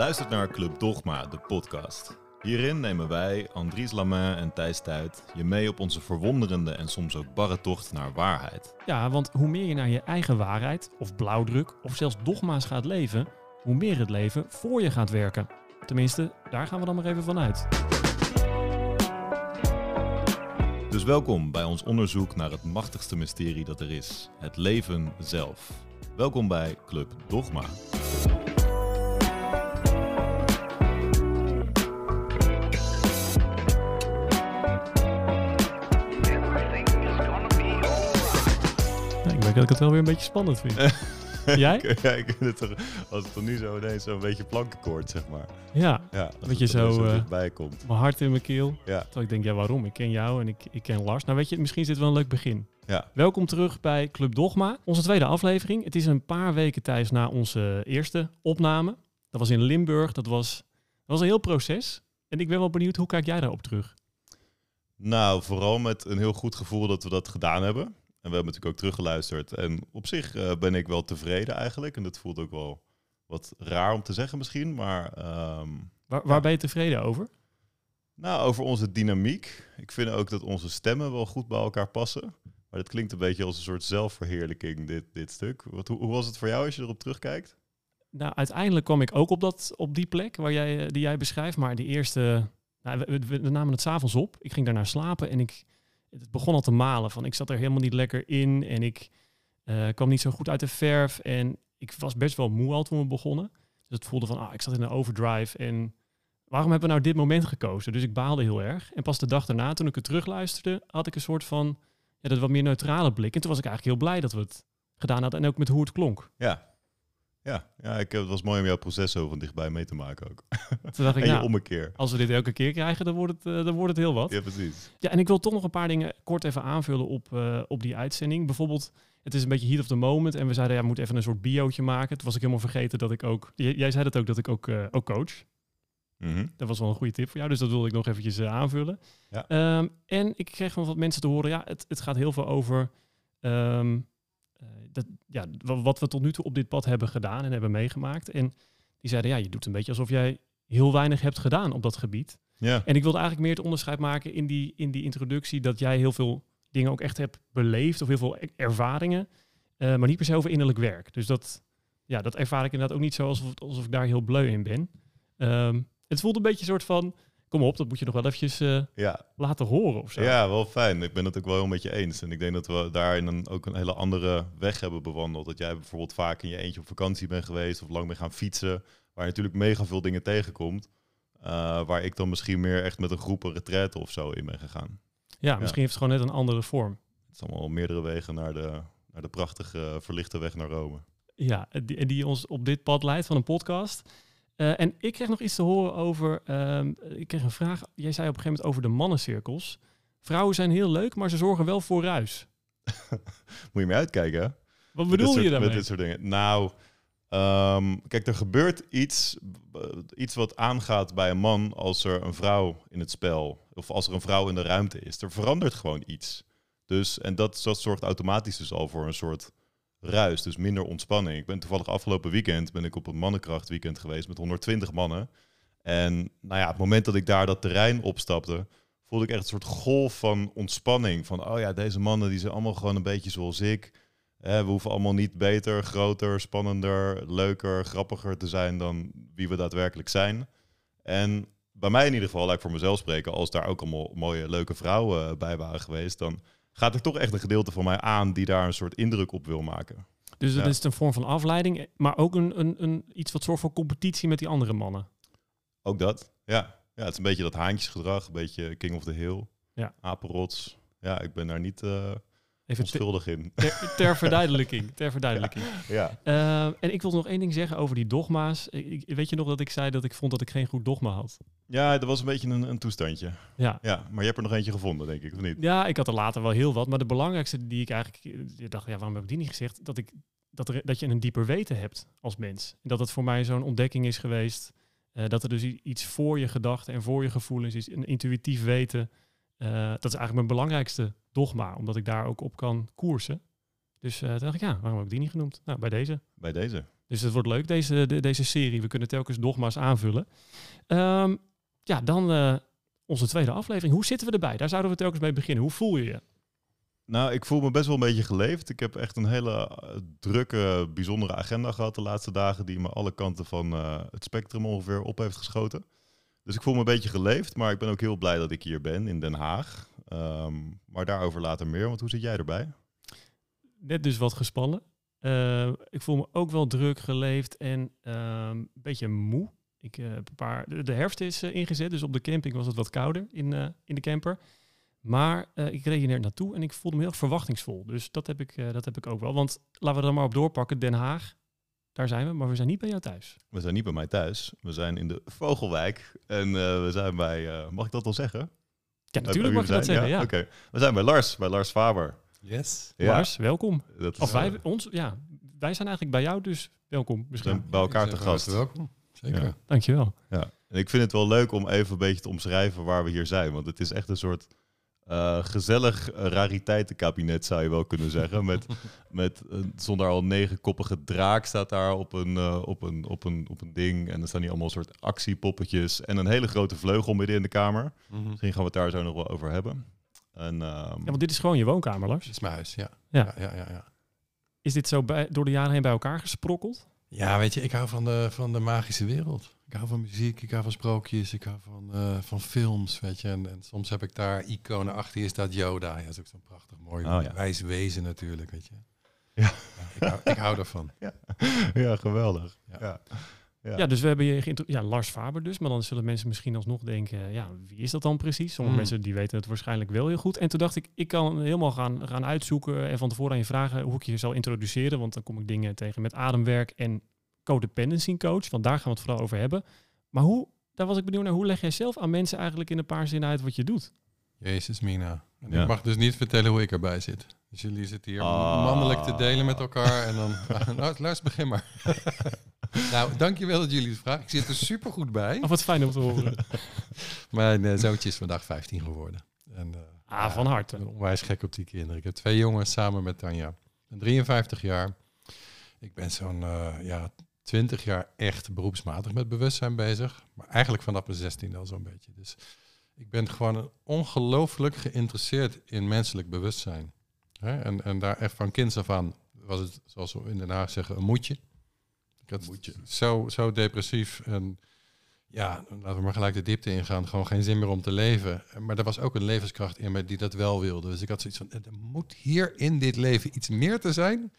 luistert naar Club Dogma, de podcast. Hierin nemen wij, Andries Lamain en Thijs Tuit, je mee op onze verwonderende en soms ook barre tocht naar waarheid. Ja, want hoe meer je naar je eigen waarheid, of blauwdruk, of zelfs dogma's gaat leven, hoe meer het leven voor je gaat werken. Tenminste, daar gaan we dan maar even vanuit. Dus welkom bij ons onderzoek naar het machtigste mysterie dat er is: het leven zelf. Welkom bij Club Dogma. Ik dat ik het wel weer een beetje spannend vind. Jij? Ja, ik vind het toch, als het er nu zo ineens zo'n beetje plankenkoord, zeg maar. Ja, Ja, er nu zo, eh, dichtbij komt. mijn hart in mijn keel. Ja, Terwijl ik denk, ja waarom? Ik ken jou en ik, ik ken Lars. Nou weet je, misschien is dit wel een leuk begin. ja. Welkom terug bij Club Dogma, onze tweede aflevering. Het is een paar weken tijdens na onze eerste opname. Dat was in Limburg, dat was, dat was een heel proces. En ik ben wel benieuwd, hoe kijk jij daarop terug? Nou, vooral met een heel goed gevoel dat we dat gedaan hebben. En we hebben natuurlijk ook teruggeluisterd. En op zich eh, ben ik wel tevreden eigenlijk. En dat voelt ook wel wat raar om te zeggen misschien. Maar ehm, Waar, waar ben je tevreden over? nou, over onze dynamiek. Ik vind ook dat onze stemmen wel goed bij elkaar passen. Maar dat klinkt een beetje als een soort zelfverheerlijking, dit, dit stuk. Wat, hoe, hoe was het voor jou als je erop terugkijkt? Nou, uiteindelijk kwam ik ook op, dat, op die plek waar jij, eh, die jij beschrijft. Maar de eerste... Nou, we, we- we namen het s'avonds op. Ik ging daarna slapen en ik, het begon al te malen. Van, ik zat er helemaal niet lekker in en ik eh, kwam niet zo goed uit de verf. En ik was best wel moe al toen we begonnen. Dus het voelde van, ah, ik zat in een overdrive. En waarom hebben we nou dit moment gekozen? Dus ik baalde heel erg. En pas de dag daarna, toen ik het terugluisterde, had ik een soort van... Ja, dat wat meer neutrale blik. En toen was ik eigenlijk heel blij dat we het gedaan hadden. En ook met hoe het klonk. Ja. Ja, ja ik, het was mooi om jouw proces zo van dichtbij mee te maken ook. Toen dacht ik, nou, ommekeer. als we dit elke keer krijgen, dan wordt het, eh, dan wordt het heel wat. Ja, precies. Ja, en ik wil toch nog een paar dingen kort even aanvullen op, eh, op die uitzending. Bijvoorbeeld, het is een beetje heat of the moment. En we zeiden, ja, we moeten even een soort biootje maken. Toen was ik helemaal vergeten dat ik ook... Jij zei dat ook, dat ik ook, eh, ook coach. Mhm. Dat was wel een goede tip voor jou, dus dat wilde ik nog eventjes eh, aanvullen. Ja. Ehm, en ik kreeg van wat mensen te horen, ja, het, het gaat heel veel over... ehm, eh, dat, ja, wa- wat we tot nu toe op dit pad hebben gedaan en hebben meegemaakt. En die zeiden, ja, je doet een beetje alsof jij heel weinig hebt gedaan op dat gebied. Ja. En ik wilde eigenlijk meer het onderscheid maken in die, in die introductie dat jij heel veel dingen ook echt hebt beleefd of heel veel e- ervaringen, eh, maar niet per se over innerlijk werk. Dus dat, ja, dat ervaar ik inderdaad ook niet zo alsof, alsof ik daar heel bleu in ben. Ehm, het voelt een beetje een soort van, kom op, dat moet je nog wel eventjes eh, ja, laten horen of zo. Ja, wel fijn. Ik ben het ook wel met je eens. En ik denk dat we daarin een, ook een hele andere weg hebben bewandeld. Dat jij bijvoorbeeld vaak in je eentje op vakantie bent geweest of lang bent gaan fietsen. Waar je natuurlijk mega veel dingen tegenkomt. eh, waar ik dan misschien meer echt met een groep een retraite of zo in ben gegaan. Ja, misschien heeft het gewoon net een andere vorm. Het is allemaal meerdere wegen naar de, naar de prachtige verlichte weg naar Rome. Ja, die, die ons op dit pad leidt van een podcast. Eh, en ik kreeg nog iets te horen over. ehm, ik kreeg een vraag. Jij zei op een gegeven moment over de mannencirkels. Vrouwen zijn heel leuk, maar ze zorgen wel voor ruis. Moet je mee uitkijken? Wat bedoel je soort- daarmee? Met dit soort dingen. Nou, ehm, kijk, er gebeurt iets, eh, iets wat aangaat bij een man als er een vrouw in het spel, of als er een vrouw in de ruimte is. Er verandert gewoon iets. Dus, en dat, dat zorgt automatisch dus al voor een soort ruis, dus minder ontspanning. Ik ben toevallig afgelopen weekend ben ik op een mannenkrachtweekend geweest met 120 mannen. En nou ja, het moment dat ik daar dat terrein opstapte, voelde ik echt een soort golf van ontspanning. Van, oh ja, deze mannen die zijn allemaal gewoon een beetje zoals ik. We hoeven allemaal niet beter, groter, spannender, leuker, grappiger te zijn dan wie we daadwerkelijk zijn. En bij mij in ieder geval, laat ik voor mezelf spreken, als daar ook allemaal mooie, leuke vrouwen bij waren geweest, dan gaat er toch echt een gedeelte van mij aan die daar een soort indruk op wil maken. Dus dat Ja. is een vorm van afleiding, maar ook een, een, een, iets wat zorgt voor competitie met die andere mannen. Ook dat, ja. Ja, het is een beetje dat haantjesgedrag, een beetje King of the Hill, Ja. apenrots. Ja, ik ben daar niet eh, Even onschuldig in. ter, ter verduidelijking. Ter verduidelijking. ja. Eh, en ik wil nog één ding zeggen over die dogma's. Ik, weet je nog dat ik zei dat ik vond dat ik geen goed dogma had? ja, dat was een beetje een, een toestandje. Ja. Ja, maar je hebt er nog eentje gevonden, denk ik, of niet? Ja, ik had er later wel heel wat. Maar de belangrijkste die ik eigenlijk... Ik dacht, ja, waarom heb ik die niet gezegd? Dat, ik, dat, er, dat je een dieper weten hebt als mens. En dat het voor mij zo'n ontdekking is geweest. eh, dat er dus iets voor je gedachten en voor je gevoelens is. Een intuïtief weten. Eh, dat is eigenlijk mijn belangrijkste dogma. Omdat ik daar ook op kan koersen. Dus eh toen dacht ik, ja, waarom heb ik die niet genoemd? Nou, bij deze. Bij deze. Dus het wordt leuk, deze, de- deze serie. We kunnen telkens dogma's aanvullen. Ehm, ja, dan eh, onze tweede aflevering. Hoe zitten we erbij? Daar zouden we telkens mee beginnen. Hoe voel je je? Nou, ik voel me best wel een beetje geleefd. Ik heb echt een hele eh, drukke, bijzondere agenda gehad de laatste dagen, die me alle kanten van het spectrum ongeveer op heeft geschoten. Dus ik voel me een beetje geleefd, maar ik ben ook heel blij dat ik hier ben in Den Haag. Ehm, maar daarover later meer, want hoe zit jij erbij? Net dus wat gespannen. Eh, ik voel me ook wel druk geleefd en ehm, een beetje moe. Ik, eh, heb een paar, de, herfst is eh, ingezet, dus op de camping was het wat kouder in, in de camper. Maar ik reed hier naartoe en ik voelde me heel verwachtingsvol. Dus dat heb, ik, dat heb ik ook wel. Want laten we er maar op doorpakken. Den Haag, daar zijn we, maar we zijn niet bij jou thuis. We zijn niet bij mij thuis. We zijn in de Vogelwijk. En we zijn bij, mag ik dat al zeggen? Ja, natuurlijk mag je dat zeggen. Ja. Oké. We zijn bij Lars, bij Lars Faber. Yes. Ja, Lars, welkom. dat is, Of wij, eh, ons, ja, wij zijn eigenlijk bij jou, dus welkom we misschien. zijn bij elkaar te gast. Welkom. Zeker. Ja. Dankjewel. Ja, en ik vind het wel leuk om even een beetje te omschrijven waar we hier zijn. Want het is echt een soort eh, gezellig eh, rariteitenkabinet, zou je wel kunnen zeggen. Met, met een, zonder al negenkoppige draak staat daar op een, eh, op, een, op, een, op een ding. En dan staan hier allemaal soort actiepoppetjes. En een hele grote vleugel midden in de kamer. Mhm. Misschien gaan we het daar zo nog wel over hebben. En, ehm, Ja, want dit is gewoon je woonkamer, Lars. Dit is mijn huis, ja. Ja. Ja, ja, ja, ja. Is dit zo bij, door de jaren heen bij elkaar gesprokkeld? Ja, weet je, ik hou van de, van de magische wereld. Ik hou van muziek, ik hou van sprookjes, ik hou van, eh, van films, weet je. En, en soms heb ik daar iconen achter, hier staat Yoda. Ja, dat is ook zo'n prachtig mooi Oh, ja. wijs wezen natuurlijk, weet je. Ja. ik, hou, ik hou daarvan. ja, geweldig. Ja. Ja. Dus we hebben je ja, Lars Faber dus. Maar dan zullen mensen misschien alsnog denken, ja, wie is dat dan precies? Sommige Mm. mensen die weten het waarschijnlijk wel heel goed. En toen dacht ik, ik kan helemaal gaan, gaan uitzoeken en van tevoren aan je vragen hoe ik je zal introduceren. Want dan kom ik dingen tegen met ademwerk en codependency coach. Want daar gaan we het vooral over hebben. Maar hoe, daar was ik benieuwd naar, hoe leg jij zelf aan mensen eigenlijk in een paar zinnen uit wat je doet? Jezus, Mina. En Ja. ik mag dus niet vertellen hoe ik erbij zit. Dus jullie zitten hier Ah. mannelijk te delen met elkaar. En dan, nou, luister, begin maar. nou, dankjewel dat jullie het vragen. Ik zit er super goed bij. Of wat fijn om te horen. Mijn eh, zoontje is vandaag 15 geworden. En, eh, Ah, van harte. Ik ben onwijs gek op die kinderen. Ik heb twee jongens samen met Tanja. Ik ben 53 jaar. Ik ben zo'n eh, ja, 20 jaar echt beroepsmatig met bewustzijn bezig. Maar eigenlijk vanaf mijn 16 al zo'n beetje. Dus ik ben gewoon ongelooflijk geïnteresseerd in menselijk bewustzijn. Hè? En, en daar echt van kinds af aan was het, zoals we in Den Haag zeggen, een moedje. Had Moedje. Zo, zo depressief en ja, laten we maar gelijk de diepte ingaan. Gewoon geen zin meer om te leven. Maar er was ook een levenskracht in mij die dat wel wilde. Dus ik had zoiets van, er moet hier in dit leven iets meer te zijn.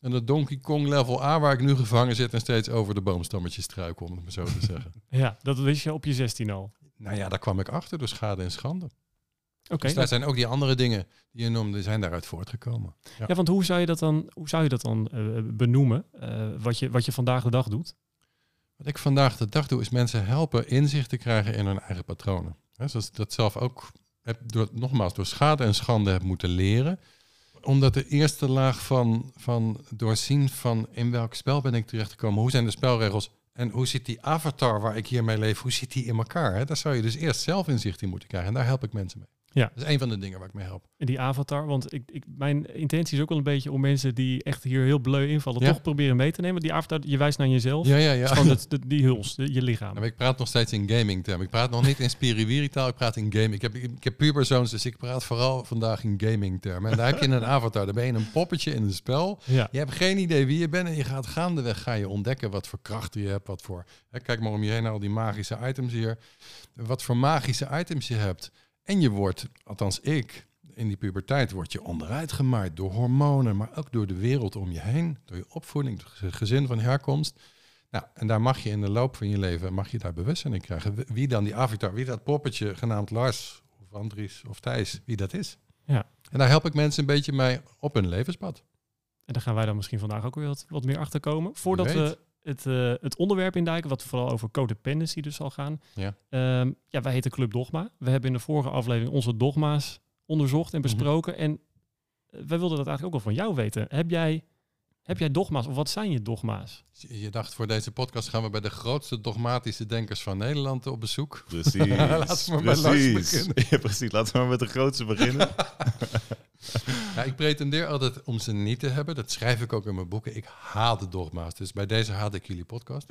En de Donkey Kong level A waar ik nu gevangen zit en steeds over de boomstammetjes struikel, om het maar zo te zeggen. Ja, dat wist je op je 16 al. nou ja, daar kwam ik achter door schade en schande. Oké. Dus daar zijn ook die andere dingen die je noemde, zijn daaruit voortgekomen. Ja, want hoe zou je dat dan, hoe zou je dat dan eh, benoemen? eh, wat, je, wat je vandaag de dag doet? Wat ik vandaag de dag doe, is mensen helpen inzicht te krijgen in hun eigen patronen. Hè, zoals ik dat zelf ook heb, door, nogmaals, door schade en schande heb moeten leren. Omdat de eerste laag van, van doorzien van in welk spel ben ik terechtgekomen, hoe zijn de spelregels en hoe zit die avatar waar ik hiermee leef, hoe zit die in elkaar? Daar zou je dus eerst zelf inzicht in moeten krijgen en daar help ik mensen mee. Ja. Dat is een van de dingen waar ik mee help. In die avatar, want ik, ik, mijn intentie is ook wel een beetje om mensen die echt hier heel bleu invallen, Ja. toch proberen mee te nemen. Die avatar, je wijst naar jezelf. Ja, ja, ja. gewoon het- de- die huls, de- je lichaam. Nou, ik praat nog steeds in gaming termen. Ik praat nog niet in spiriwiri-taal, ik praat in gaming. Ik heb, ik heb puberzoons, dus ik praat vooral vandaag in gaming termen. En daar heb je een avatar, daar ben je een poppetje in een spel. Ja. Je hebt geen idee wie je bent en je gaat gaandeweg ga je ontdekken wat voor krachten je hebt, wat voor... Hè, kijk maar om je heen naar al die magische items hier. Wat voor magische items je hebt. En je wordt, althans ik, in die puberteit word je onderuit gemaaid door hormonen, maar ook door de wereld om je heen, door je opvoeding, door het gezin van herkomst. Nou, en daar mag je in de loop van je leven mag je daar bewustzijn in krijgen. Wie dan die avatar, wie dat poppetje genaamd Lars of Andries of Thijs, wie dat is. Ja. En daar help ik mensen een beetje mee op hun levenspad. En daar gaan wij dan misschien vandaag ook weer wat, wat meer achter komen. Voordat we het, eh, het onderwerp induiken, wat vooral over codependency dus zal gaan. Ja. Ehm, ja, wij heten Club Dogma. We hebben in de vorige aflevering onze dogma's onderzocht en besproken. En eh, wij wilden dat eigenlijk ook wel van jou weten. Heb jij, heb jij dogma's of wat zijn je dogma's? Je dacht, voor deze podcast gaan we bij de grootste dogmatische denkers van Nederland op bezoek. Precies. Laten we maar precies. beginnen. Ja, precies. Laten we maar met de grootste beginnen. Ja, ik pretendeer altijd om ze niet te hebben. Dat schrijf ik ook in mijn boeken. Ik haat de dogma's. Dus bij deze haat ik jullie podcast.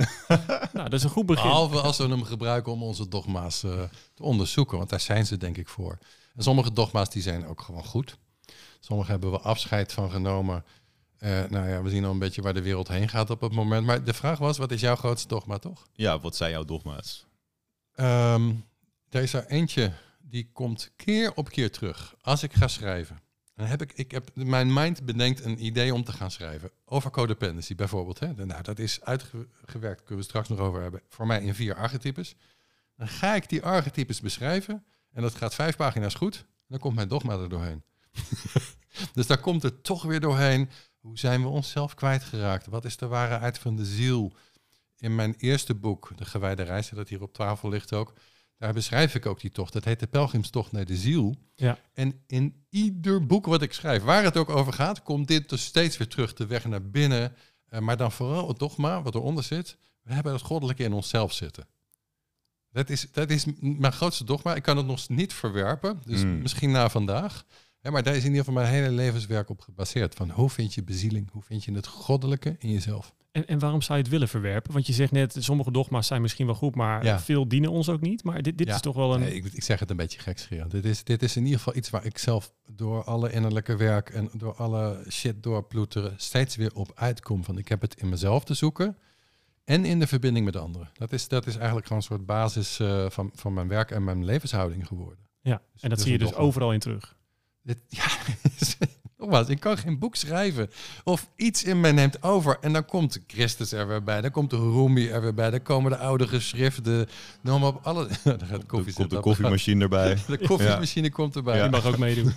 Nou, dat is een goed begin. Behalve als we hem gebruiken om onze dogma's eh, te onderzoeken. Want daar zijn ze denk ik voor. En sommige dogma's die zijn ook gewoon goed. Sommige hebben we afscheid van genomen. Eh, nou ja, we zien al een beetje waar de wereld heen gaat op het moment. Maar de vraag was, wat is jouw grootste dogma toch? Ja, wat zijn jouw dogma's? Ehm, er is er eentje die komt keer op keer terug. Als ik ga schrijven. Dan heb ik, ik heb, mijn mind bedenkt een idee om te gaan schrijven. Over codependency bijvoorbeeld. Hè. Nou, dat is uitgewerkt, kunnen we straks nog over hebben. Voor mij in vier archetypes. Dan ga ik die archetypes beschrijven. En dat gaat vijf pagina's goed. Dan komt mijn dogma er doorheen. dus daar komt het toch weer doorheen. Hoe zijn we onszelf kwijtgeraakt? Wat is de ware uit van de ziel? In mijn eerste boek, De Gewijde Reis, dat hier op tafel ligt ook, daar beschrijf ik ook die tocht. Dat heet de Pelgrimstocht naar de ziel. Ja. En in ieder boek wat ik schrijf, waar het ook over gaat, komt dit dus steeds weer terug, de weg naar binnen. Uh, maar dan vooral het dogma wat eronder zit. We hebben het goddelijke in onszelf zitten. Dat is, dat is mijn grootste dogma. Ik kan het nog niet verwerpen. Dus Mm. misschien na vandaag. Ja, maar daar is in ieder geval mijn hele levenswerk op gebaseerd. Van hoe vind je bezieling? Hoe vind je het goddelijke in jezelf? En, en waarom zou je het willen verwerpen? Want je zegt net, sommige dogma's zijn misschien wel goed, maar Ja. veel dienen ons ook niet. Maar dit, dit Ja. is toch wel een... Nee, ik, ik zeg het een beetje gekscherend. Dit is, dit is in ieder geval iets waar ik zelf door alle innerlijke werk en door alle shit doorploeteren steeds weer op uitkom. Van ik heb het in mezelf te zoeken en in de verbinding met anderen. Dat is, dat is eigenlijk gewoon een soort basis eh, van, van mijn werk en mijn levenshouding geworden. Ja, Dus en dat is zie je dus dogma. overal in terug. Dit, ja, nogmaals, ik kan geen boek schrijven of iets in mij neemt over. En dan komt Christus er weer bij, dan komt de Rumi er weer bij, dan komen de oude geschriften, noem maar op alle... Dan gaat de Er koffie komt de koffiemachine erbij. De koffiemachine komt erbij. Je mag ook meedoen.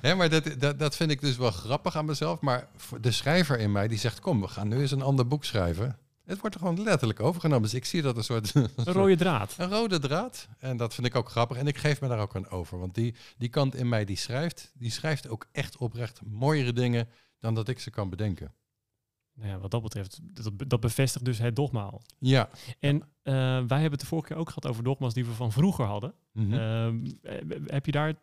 Hè, maar dat, dat, dat vind ik dus wel grappig aan mezelf. Maar voor de schrijver in mij die zegt: Kom, we gaan nu eens een ander boek schrijven. Het wordt er gewoon letterlijk overgenomen. Dus ik zie dat een soort. Een rode draad. Een rode draad. En dat vind ik ook grappig. En ik geef me daar ook aan over. Want die, die kant in mij die schrijft, die schrijft ook echt oprecht mooiere dingen dan dat ik ze kan bedenken. Nou ja, wat dat betreft, dat, dat bevestigt dus het dogma al. Ja. En eh, wij hebben het de vorige keer ook gehad over dogma's die we van vroeger hadden. Mhm. Ehm, eh, heb je daar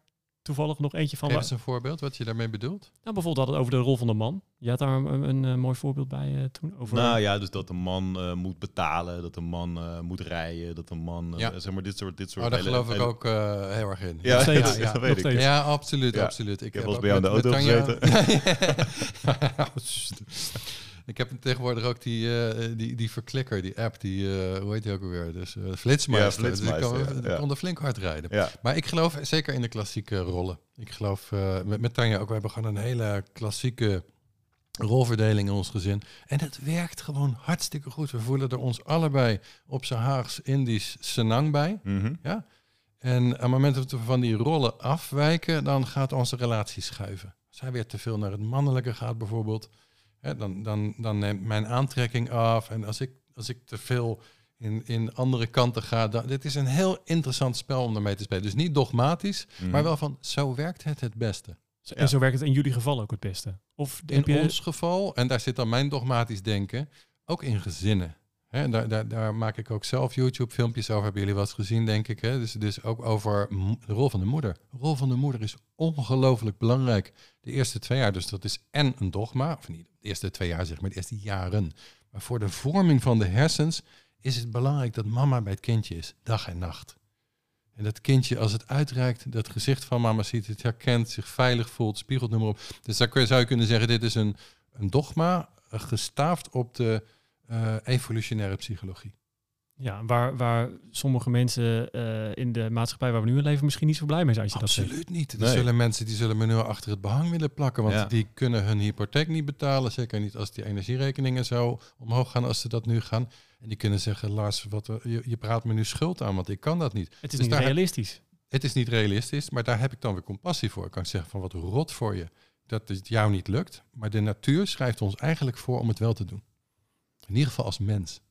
toevallig nog eentje van? Geef waar- eens een voorbeeld wat je daarmee bedoelt. Nou, bijvoorbeeld hadden we het over de rol van de man. Je had daar een, een, eh, mooi voorbeeld bij eh, toen. Over, Nou ja, dus dat een man eh, moet betalen, dat een man eh, moet rijden, dat een man, Ja. zeg maar dit soort, dit soort. Oh, daar hele- geloof ik ook eh, heel erg in. Ja, dat, ja, dat weet ik. Ja, absoluut, Ja. absoluut. Ik heb wel eens bij jou in de auto met ik heb tegenwoordig ook die, eh, die, die verklikker, die app, die, eh, hoe heet die ook alweer? Dus uh, Flitsmeister. Ja, Dus ik Flitsmeister, kon, ja, ik ja. kon er flink hard rijden. Ja, Maar ik geloof zeker in de klassieke rollen. Ik geloof eh, met, met Tanja ook, we hebben gewoon een hele klassieke rolverdeling in ons gezin. En het werkt gewoon hartstikke goed. We voelen er ons allebei op zijn Haags, Indisch, Senang bij. mhm. En op het moment dat we van die rollen afwijken, dan gaat onze relatie schuiven. Als hij weer te veel naar het mannelijke gaat bijvoorbeeld, hè, dan, dan, dan neemt mijn aantrekking af. En als ik, als ik te veel in, in andere kanten ga, dan, dit is een heel interessant spel om ermee te spelen. Dus niet dogmatisch, Mhm. maar wel van, zo werkt het het beste. En zo werkt het in jullie geval ook het beste. Of In je, ons geval, en daar zit dan mijn dogmatisch denken, ook in gezinnen. Hè, daar, daar, daar maak ik ook zelf YouTube-filmpjes over. Hebben jullie wel eens gezien, denk ik. Hè? Dus, dus ook over de rol van de moeder. De rol van de moeder is ongelooflijk belangrijk. De eerste twee jaar, dus dat is en een dogma. Of niet de eerste twee jaar, zeg maar, de eerste jaren. Maar voor de vorming van de hersens is het belangrijk dat mama bij het kindje is. Dag en nacht. En dat kindje, als het uitreikt, dat gezicht van mama ziet, het herkent, zich veilig voelt, spiegelt, maar op. Dus daar zou je kunnen zeggen, dit is een, een dogma eh, gestaafd op de eh, evolutionaire psychologie. ja, waar, waar sommige mensen eh, in de maatschappij waar we nu in leven misschien niet zo blij mee zijn als je dat zegt. Absoluut niet. Er Nee. zullen mensen die zullen me nu achter het behang willen plakken, want Ja. die kunnen hun hypotheek niet betalen. Zeker niet als die energierekeningen zo omhoog gaan als ze dat nu gaan. En die kunnen zeggen, Lars, wat, eh, je, je praat me nu schuld aan, want ik kan dat niet. Het is Dus niet heb- realistisch. Het is niet realistisch, maar daar heb ik dan weer compassie voor. Ik kan zeggen van wat rot voor je dat het jou niet lukt. Maar de natuur schrijft ons eigenlijk voor om het wel te doen. In ieder geval als mens.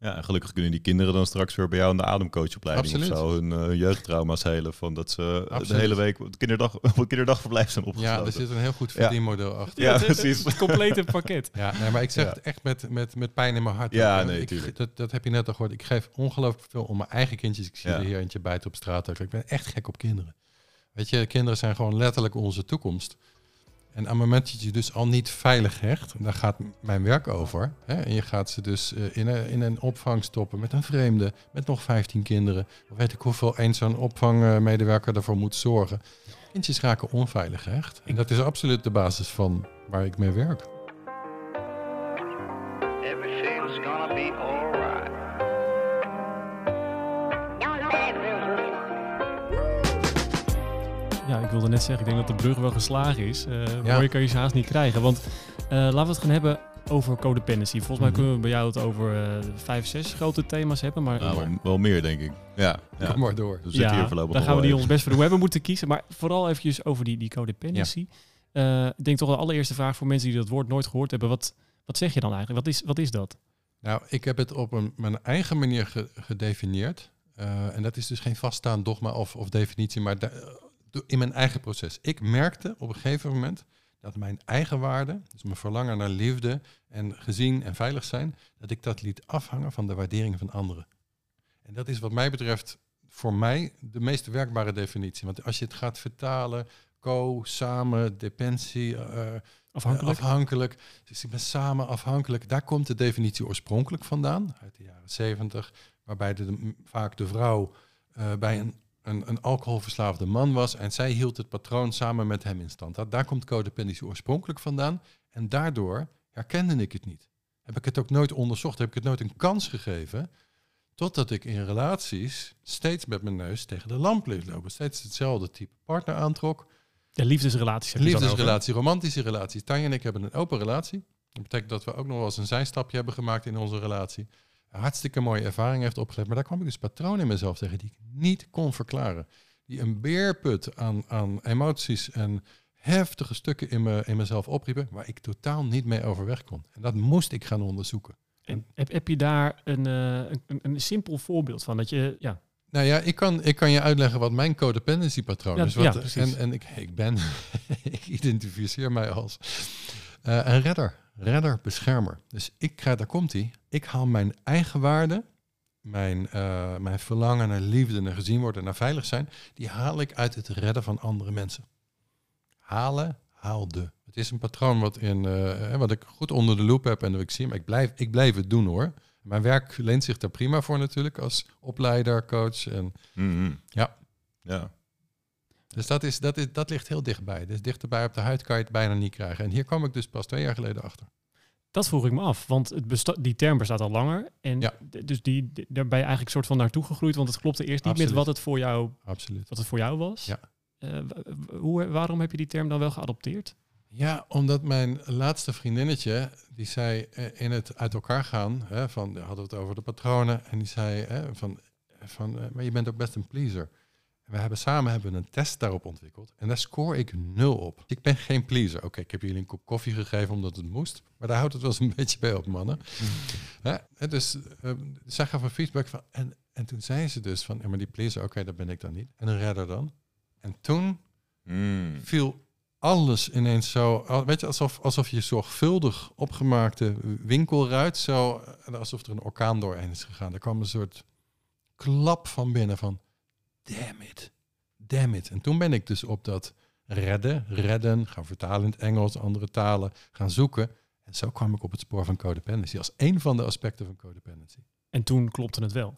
Ja, en gelukkig kunnen die kinderen dan straks weer bij jou in de ademcoachopleiding Absoluut. of zo hun eh, jeugdtrauma's helen. Van dat ze de hele week op het kinderdag, op het kinderdagverblijf zijn Ja, opgesloten. er zit een heel goed Ja. verdienmodel achter. Ja, precies. Het complete pakket. Ja, nee, maar ik zeg Ja. het echt met, met, met pijn in mijn hart. Ja, nee, ik, tuurlijk. dat, dat heb je net al gehoord. Ik geef ongelooflijk veel om mijn eigen kindjes. Ik zie Ja. er hier eentje buiten op straat. Ik ben echt gek op kinderen. Weet je, kinderen zijn gewoon letterlijk onze toekomst. En aan het moment dat je dus al niet veilig hecht, daar gaat mijn werk over. Hè, en je gaat ze dus eh, in, een, in een opvang stoppen met een vreemde, met nog 15 kinderen. Of weet ik hoeveel eens zo'n opvangmedewerker ervoor moet zorgen. Kindjes raken onveilig gehecht. En dat is absoluut de basis van waar ik mee werk. Ik wilde net zeggen, ik denk dat de brug wel geslagen is. Eh Ja. Mooier kan je ze haast niet krijgen. Want eh, laten we het gaan hebben over codependency. Volgens mij Mhm. kunnen we bij jou het over eh, vijf, zes grote thema's hebben. Maar Nou, wel, wel meer, denk ik. Ja, ja. Kom maar door. Hier voorlopig daar nog gaan we die ons best voor doen. We hebben moeten kiezen. Maar vooral eventjes over die, die codependency. Eh, ik denk toch de allereerste vraag voor mensen die dat woord nooit gehoord hebben. Wat, wat zeg je dan eigenlijk? Wat is, wat is dat? Nou, ik heb het op een, mijn eigen manier ge- gedefinieerd. Eh, en dat is dus geen vaststaand dogma of, of definitie, maar do- in mijn eigen proces. Ik merkte op een gegeven moment dat mijn eigen waarde, dus mijn verlangen naar liefde en gezien en veilig zijn, dat ik dat liet afhangen van de waardering van anderen. En dat is wat mij betreft voor mij de meest werkbare definitie. Want als je het gaat vertalen, co, samen, dependentie, eh, Afhankelijk? eh, afhankelijk. Dus ik ben samen afhankelijk. Daar komt de definitie oorspronkelijk vandaan, uit de jaren 70, waarbij de, de- vaak de vrouw eh, bij een, een, een alcoholverslaafde man was en zij hield het patroon samen met hem in stand. Dat, daar komt codependentie oorspronkelijk vandaan en daardoor herkende ik het niet. Heb ik het ook nooit onderzocht, heb ik het nooit een kans gegeven, totdat ik in relaties steeds met mijn neus tegen de lamp bleef lopen. Steeds hetzelfde type partner aantrok, Ja, liefdesrelaties heb. Liefdesrelatie, romantische relatie. Tanja en ik hebben een open relatie. Dat betekent dat we ook nog wel eens een zijstapje hebben gemaakt in onze relatie. Hartstikke mooie ervaring heeft opgeleverd. Maar daar kwam ik dus patronen in mezelf tegen die ik niet kon verklaren. Die een beerput aan, aan emoties en heftige stukken in, me, in mezelf opriepen... waar ik totaal niet mee overweg kon. En dat moest ik gaan onderzoeken. En heb, heb je daar een, eh, een, een, simpel voorbeeld van? Dat je, ja, Nou ja, ik kan, ik kan je uitleggen wat mijn codependency patroon Ja, is. ja, Wat, precies. en, en ik, ik ben, ik identificeer mij als eh, een redder. Redder, beschermer. Dus ik krijg, daar komt hij. Ik haal mijn eigen waarde, mijn, eh, mijn verlangen naar liefde, naar gezien worden, naar veilig zijn, die haal ik uit het redden van andere mensen. Halen, haalde. Het is een patroon wat, in, eh, wat ik goed onder de loep heb en dat ik zie, maar ik blijf, ik blijf het doen hoor. Mijn werk leent zich daar prima voor natuurlijk, als opleider, coach. En, Mhm. Ja. Ja. Dus dat, is, dat, is, dat ligt heel dichtbij. Dus dichterbij op de huid kan je het bijna niet krijgen. En hier kwam ik dus pas twee jaar geleden achter. dat vroeg ik me af. Want het die term bestaat al langer. En Ja. dus die, daar ben je eigenlijk soort van naartoe gegroeid. Want het klopte eerst niet Absoluut. met wat het voor jou, Absoluut. wat het voor jou was. Ja. Eh, hoe, waarom heb je die term dan wel geadopteerd? Ja, omdat mijn laatste vriendinnetje, die zei eh, in het uit elkaar gaan, hè, van, hadden we het over de patronen, en die zei hè, van, van eh, maar je bent ook best een pleaser. En we hebben samen hebben we een test daarop ontwikkeld en daar score ik nul op. Ik ben geen pleaser. Oké, ik heb jullie een kop koffie gegeven omdat het moest, maar daar houdt het wel eens een beetje bij op, mannen. Dus eh, zij gaf een feedback van, en, en toen zei ze dus van, ja, maar die pleaser, oké, dat ben ik dan niet. En een redder dan. En toen Mm. viel alles ineens zo, weet je, alsof, alsof je zorgvuldig opgemaakte winkelruit, zo, alsof er een orkaan doorheen is gegaan. Er kwam een soort klap van binnen van, damn it, damn it. En toen ben ik dus op dat redden, redden, gaan vertalen in het Engels, andere talen, gaan zoeken. En zo kwam ik op het spoor van codependency, als één van de aspecten van codependency. En toen klopte het wel.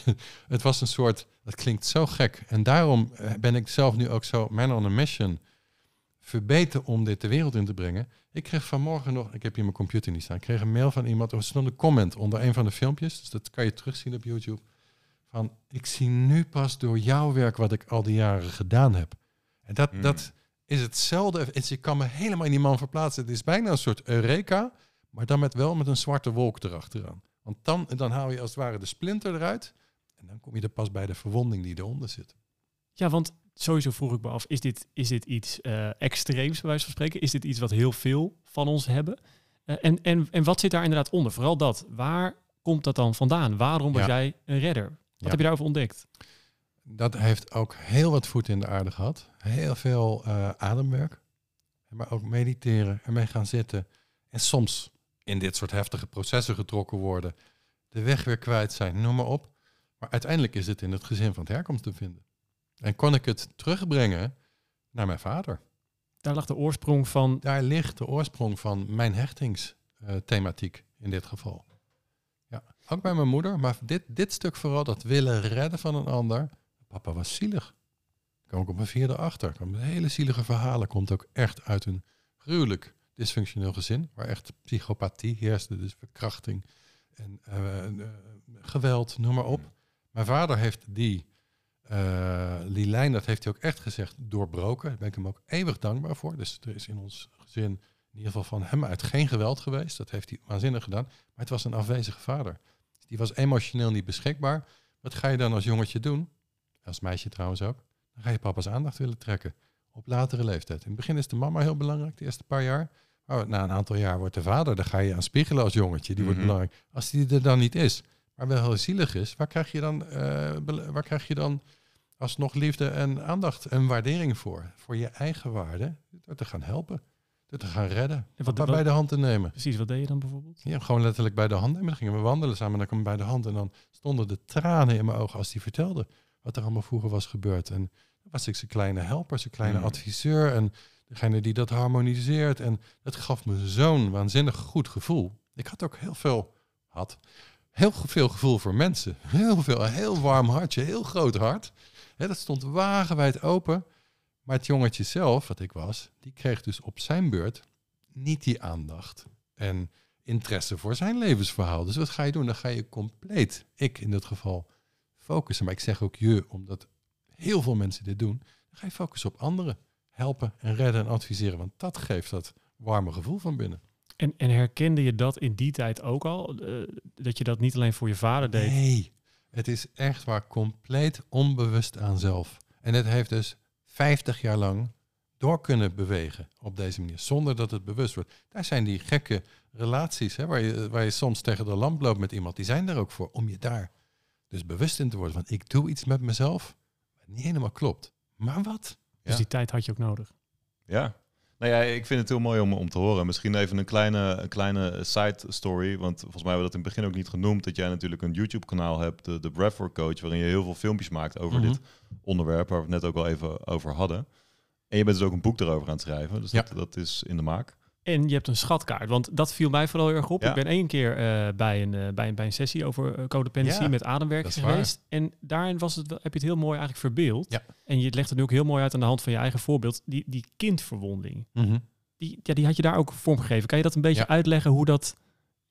Het was een soort, dat klinkt zo gek. En daarom eh, ben ik zelf nu ook zo man on a mission verbeteren om dit de wereld in te brengen. Ik kreeg vanmorgen nog, ik heb hier mijn computer niet staan, ik kreeg een mail van iemand, er stond een comment onder een van de filmpjes, dus dat kan je terugzien op YouTube, van ik zie nu pas door jouw werk wat ik al die jaren gedaan heb. En dat, Hmm. dat is hetzelfde, het- ik kan me helemaal in die man verplaatsen. Het is bijna een soort Eureka, maar dan met wel met een zwarte wolk erachteraan. Want dan, dan haal je als het ware de splinter eruit en dan kom je er pas bij de verwonding die eronder zit. Ja, want sowieso vroeg ik me af, is dit, is dit iets eh, extreems, bij wijze van spreken? Is dit iets wat heel veel van ons hebben? Eh, en, en, en wat zit daar inderdaad onder? Vooral dat. Waar komt dat dan vandaan? Waarom was Ja. jij een redder? Wat Ja. heb je daarover ontdekt? Dat heeft ook heel wat voet in de aarde gehad. Heel veel eh, ademwerk. Maar ook mediteren, ermee gaan zitten. En soms in dit soort heftige processen getrokken worden. De weg weer kwijt zijn, noem maar op. Maar uiteindelijk is het in het gezin van het herkomst te vinden. En kon ik het terugbrengen naar mijn vader. Daar lag de oorsprong van. Daar ligt de oorsprong van mijn hechtingsthematiek in dit geval. Ook bij mijn moeder, maar dit, dit stuk vooral, dat willen redden van een ander. Papa was zielig. Kwam ik op mijn vierde achter. Kwam hele zielige verhalen. Komt ook echt uit een gruwelijk dysfunctioneel gezin. Waar echt psychopathie heerste, dus verkrachting en eh, eh, geweld, noem maar op. Mijn vader heeft die, eh, die lijn, dat heeft hij ook echt gezegd, doorbroken. Daar ben ik hem ook eeuwig dankbaar voor. Dus er is in ons gezin in ieder geval van hem uit geen geweld geweest. Dat heeft hij waanzinnig gedaan. Maar het was een afwezige vader. Die was emotioneel niet beschikbaar. Wat ga je dan als jongetje doen? Als meisje trouwens ook. Dan ga je papa's aandacht willen trekken. Op latere leeftijd. In het begin is de mama heel belangrijk, de eerste paar jaar. Maar na een aantal jaar wordt de vader, daar ga je aan spiegelen als jongetje. Die wordt Mhm. belangrijk. Als die er dan niet is, maar wel heel zielig is, waar krijg je dan, eh, waar krijg je dan alsnog liefde en aandacht en waardering voor? Voor je eigen waarde. Door te gaan helpen. Te gaan redden. En wat- Papa wat- bij de hand te nemen. Precies, wat deed je dan bijvoorbeeld? Ja, gewoon letterlijk bij de hand nemen. Dan gingen we wandelen samen en dan kwam ik bij de hand. En dan stonden de tranen in mijn ogen als hij vertelde wat er allemaal vroeger was gebeurd. En dan was ik zijn kleine helper, zijn kleine Mm. adviseur en degene die dat harmoniseert. En dat gaf me zo'n waanzinnig goed gevoel. Ik had ook heel veel, had heel veel gevoel voor mensen. Heel veel, een heel warm hartje, heel groot hart. Hè, dat stond wagenwijd open. Maar het jongetje zelf, wat ik was, die kreeg dus op zijn beurt niet die aandacht. En interesse voor zijn levensverhaal. Dus wat ga je doen? Dan ga je compleet, ik in dit geval, focussen. Maar ik zeg ook je, omdat heel veel mensen dit doen. Dan ga je focussen op anderen. Helpen en redden en adviseren. Want dat geeft dat warme gevoel van binnen. En, en herkende je dat in die tijd ook al? Eh, dat je dat niet alleen voor je vader deed? Nee, het is echt waar compleet onbewust aan zelf. En het heeft dus 50 jaar lang door kunnen bewegen op deze manier, zonder dat het bewust wordt. Daar zijn die gekke relaties, hè, waar, je, waar je soms tegen de lamp loopt met iemand, die zijn er ook voor, om je daar dus bewust in te worden. Van ik doe iets met mezelf, wat niet helemaal klopt. Maar wat? Dus Ja. die tijd had je ook nodig. Ja. Nou ja, ik vind het heel mooi om, om te horen. Misschien even een kleine, een kleine side story. Want volgens mij hebben we dat in het begin ook niet genoemd. Dat jij natuurlijk een YouTube kanaal hebt, de, de Breathwork Coach, waarin je heel veel filmpjes maakt over Mhm. dit onderwerp, waar we het net ook al even over hadden. En je bent dus ook een boek erover aan het schrijven. Dus Ja. dat, dat is in de maak. En je hebt een schatkaart, want dat viel mij vooral heel erg op. Ja. Ik ben één keer eh, bij, een, eh, bij, een, bij een sessie over uh, codependency Ja, met ademwerk geweest. En daarin was het, heb je het heel mooi eigenlijk verbeeld. Ja. En je legt het nu ook heel mooi uit aan de hand van je eigen voorbeeld. Die, die kindverwonding, die, ja, die had je daar ook vormgegeven. Kan je dat een beetje uitleggen hoe dat...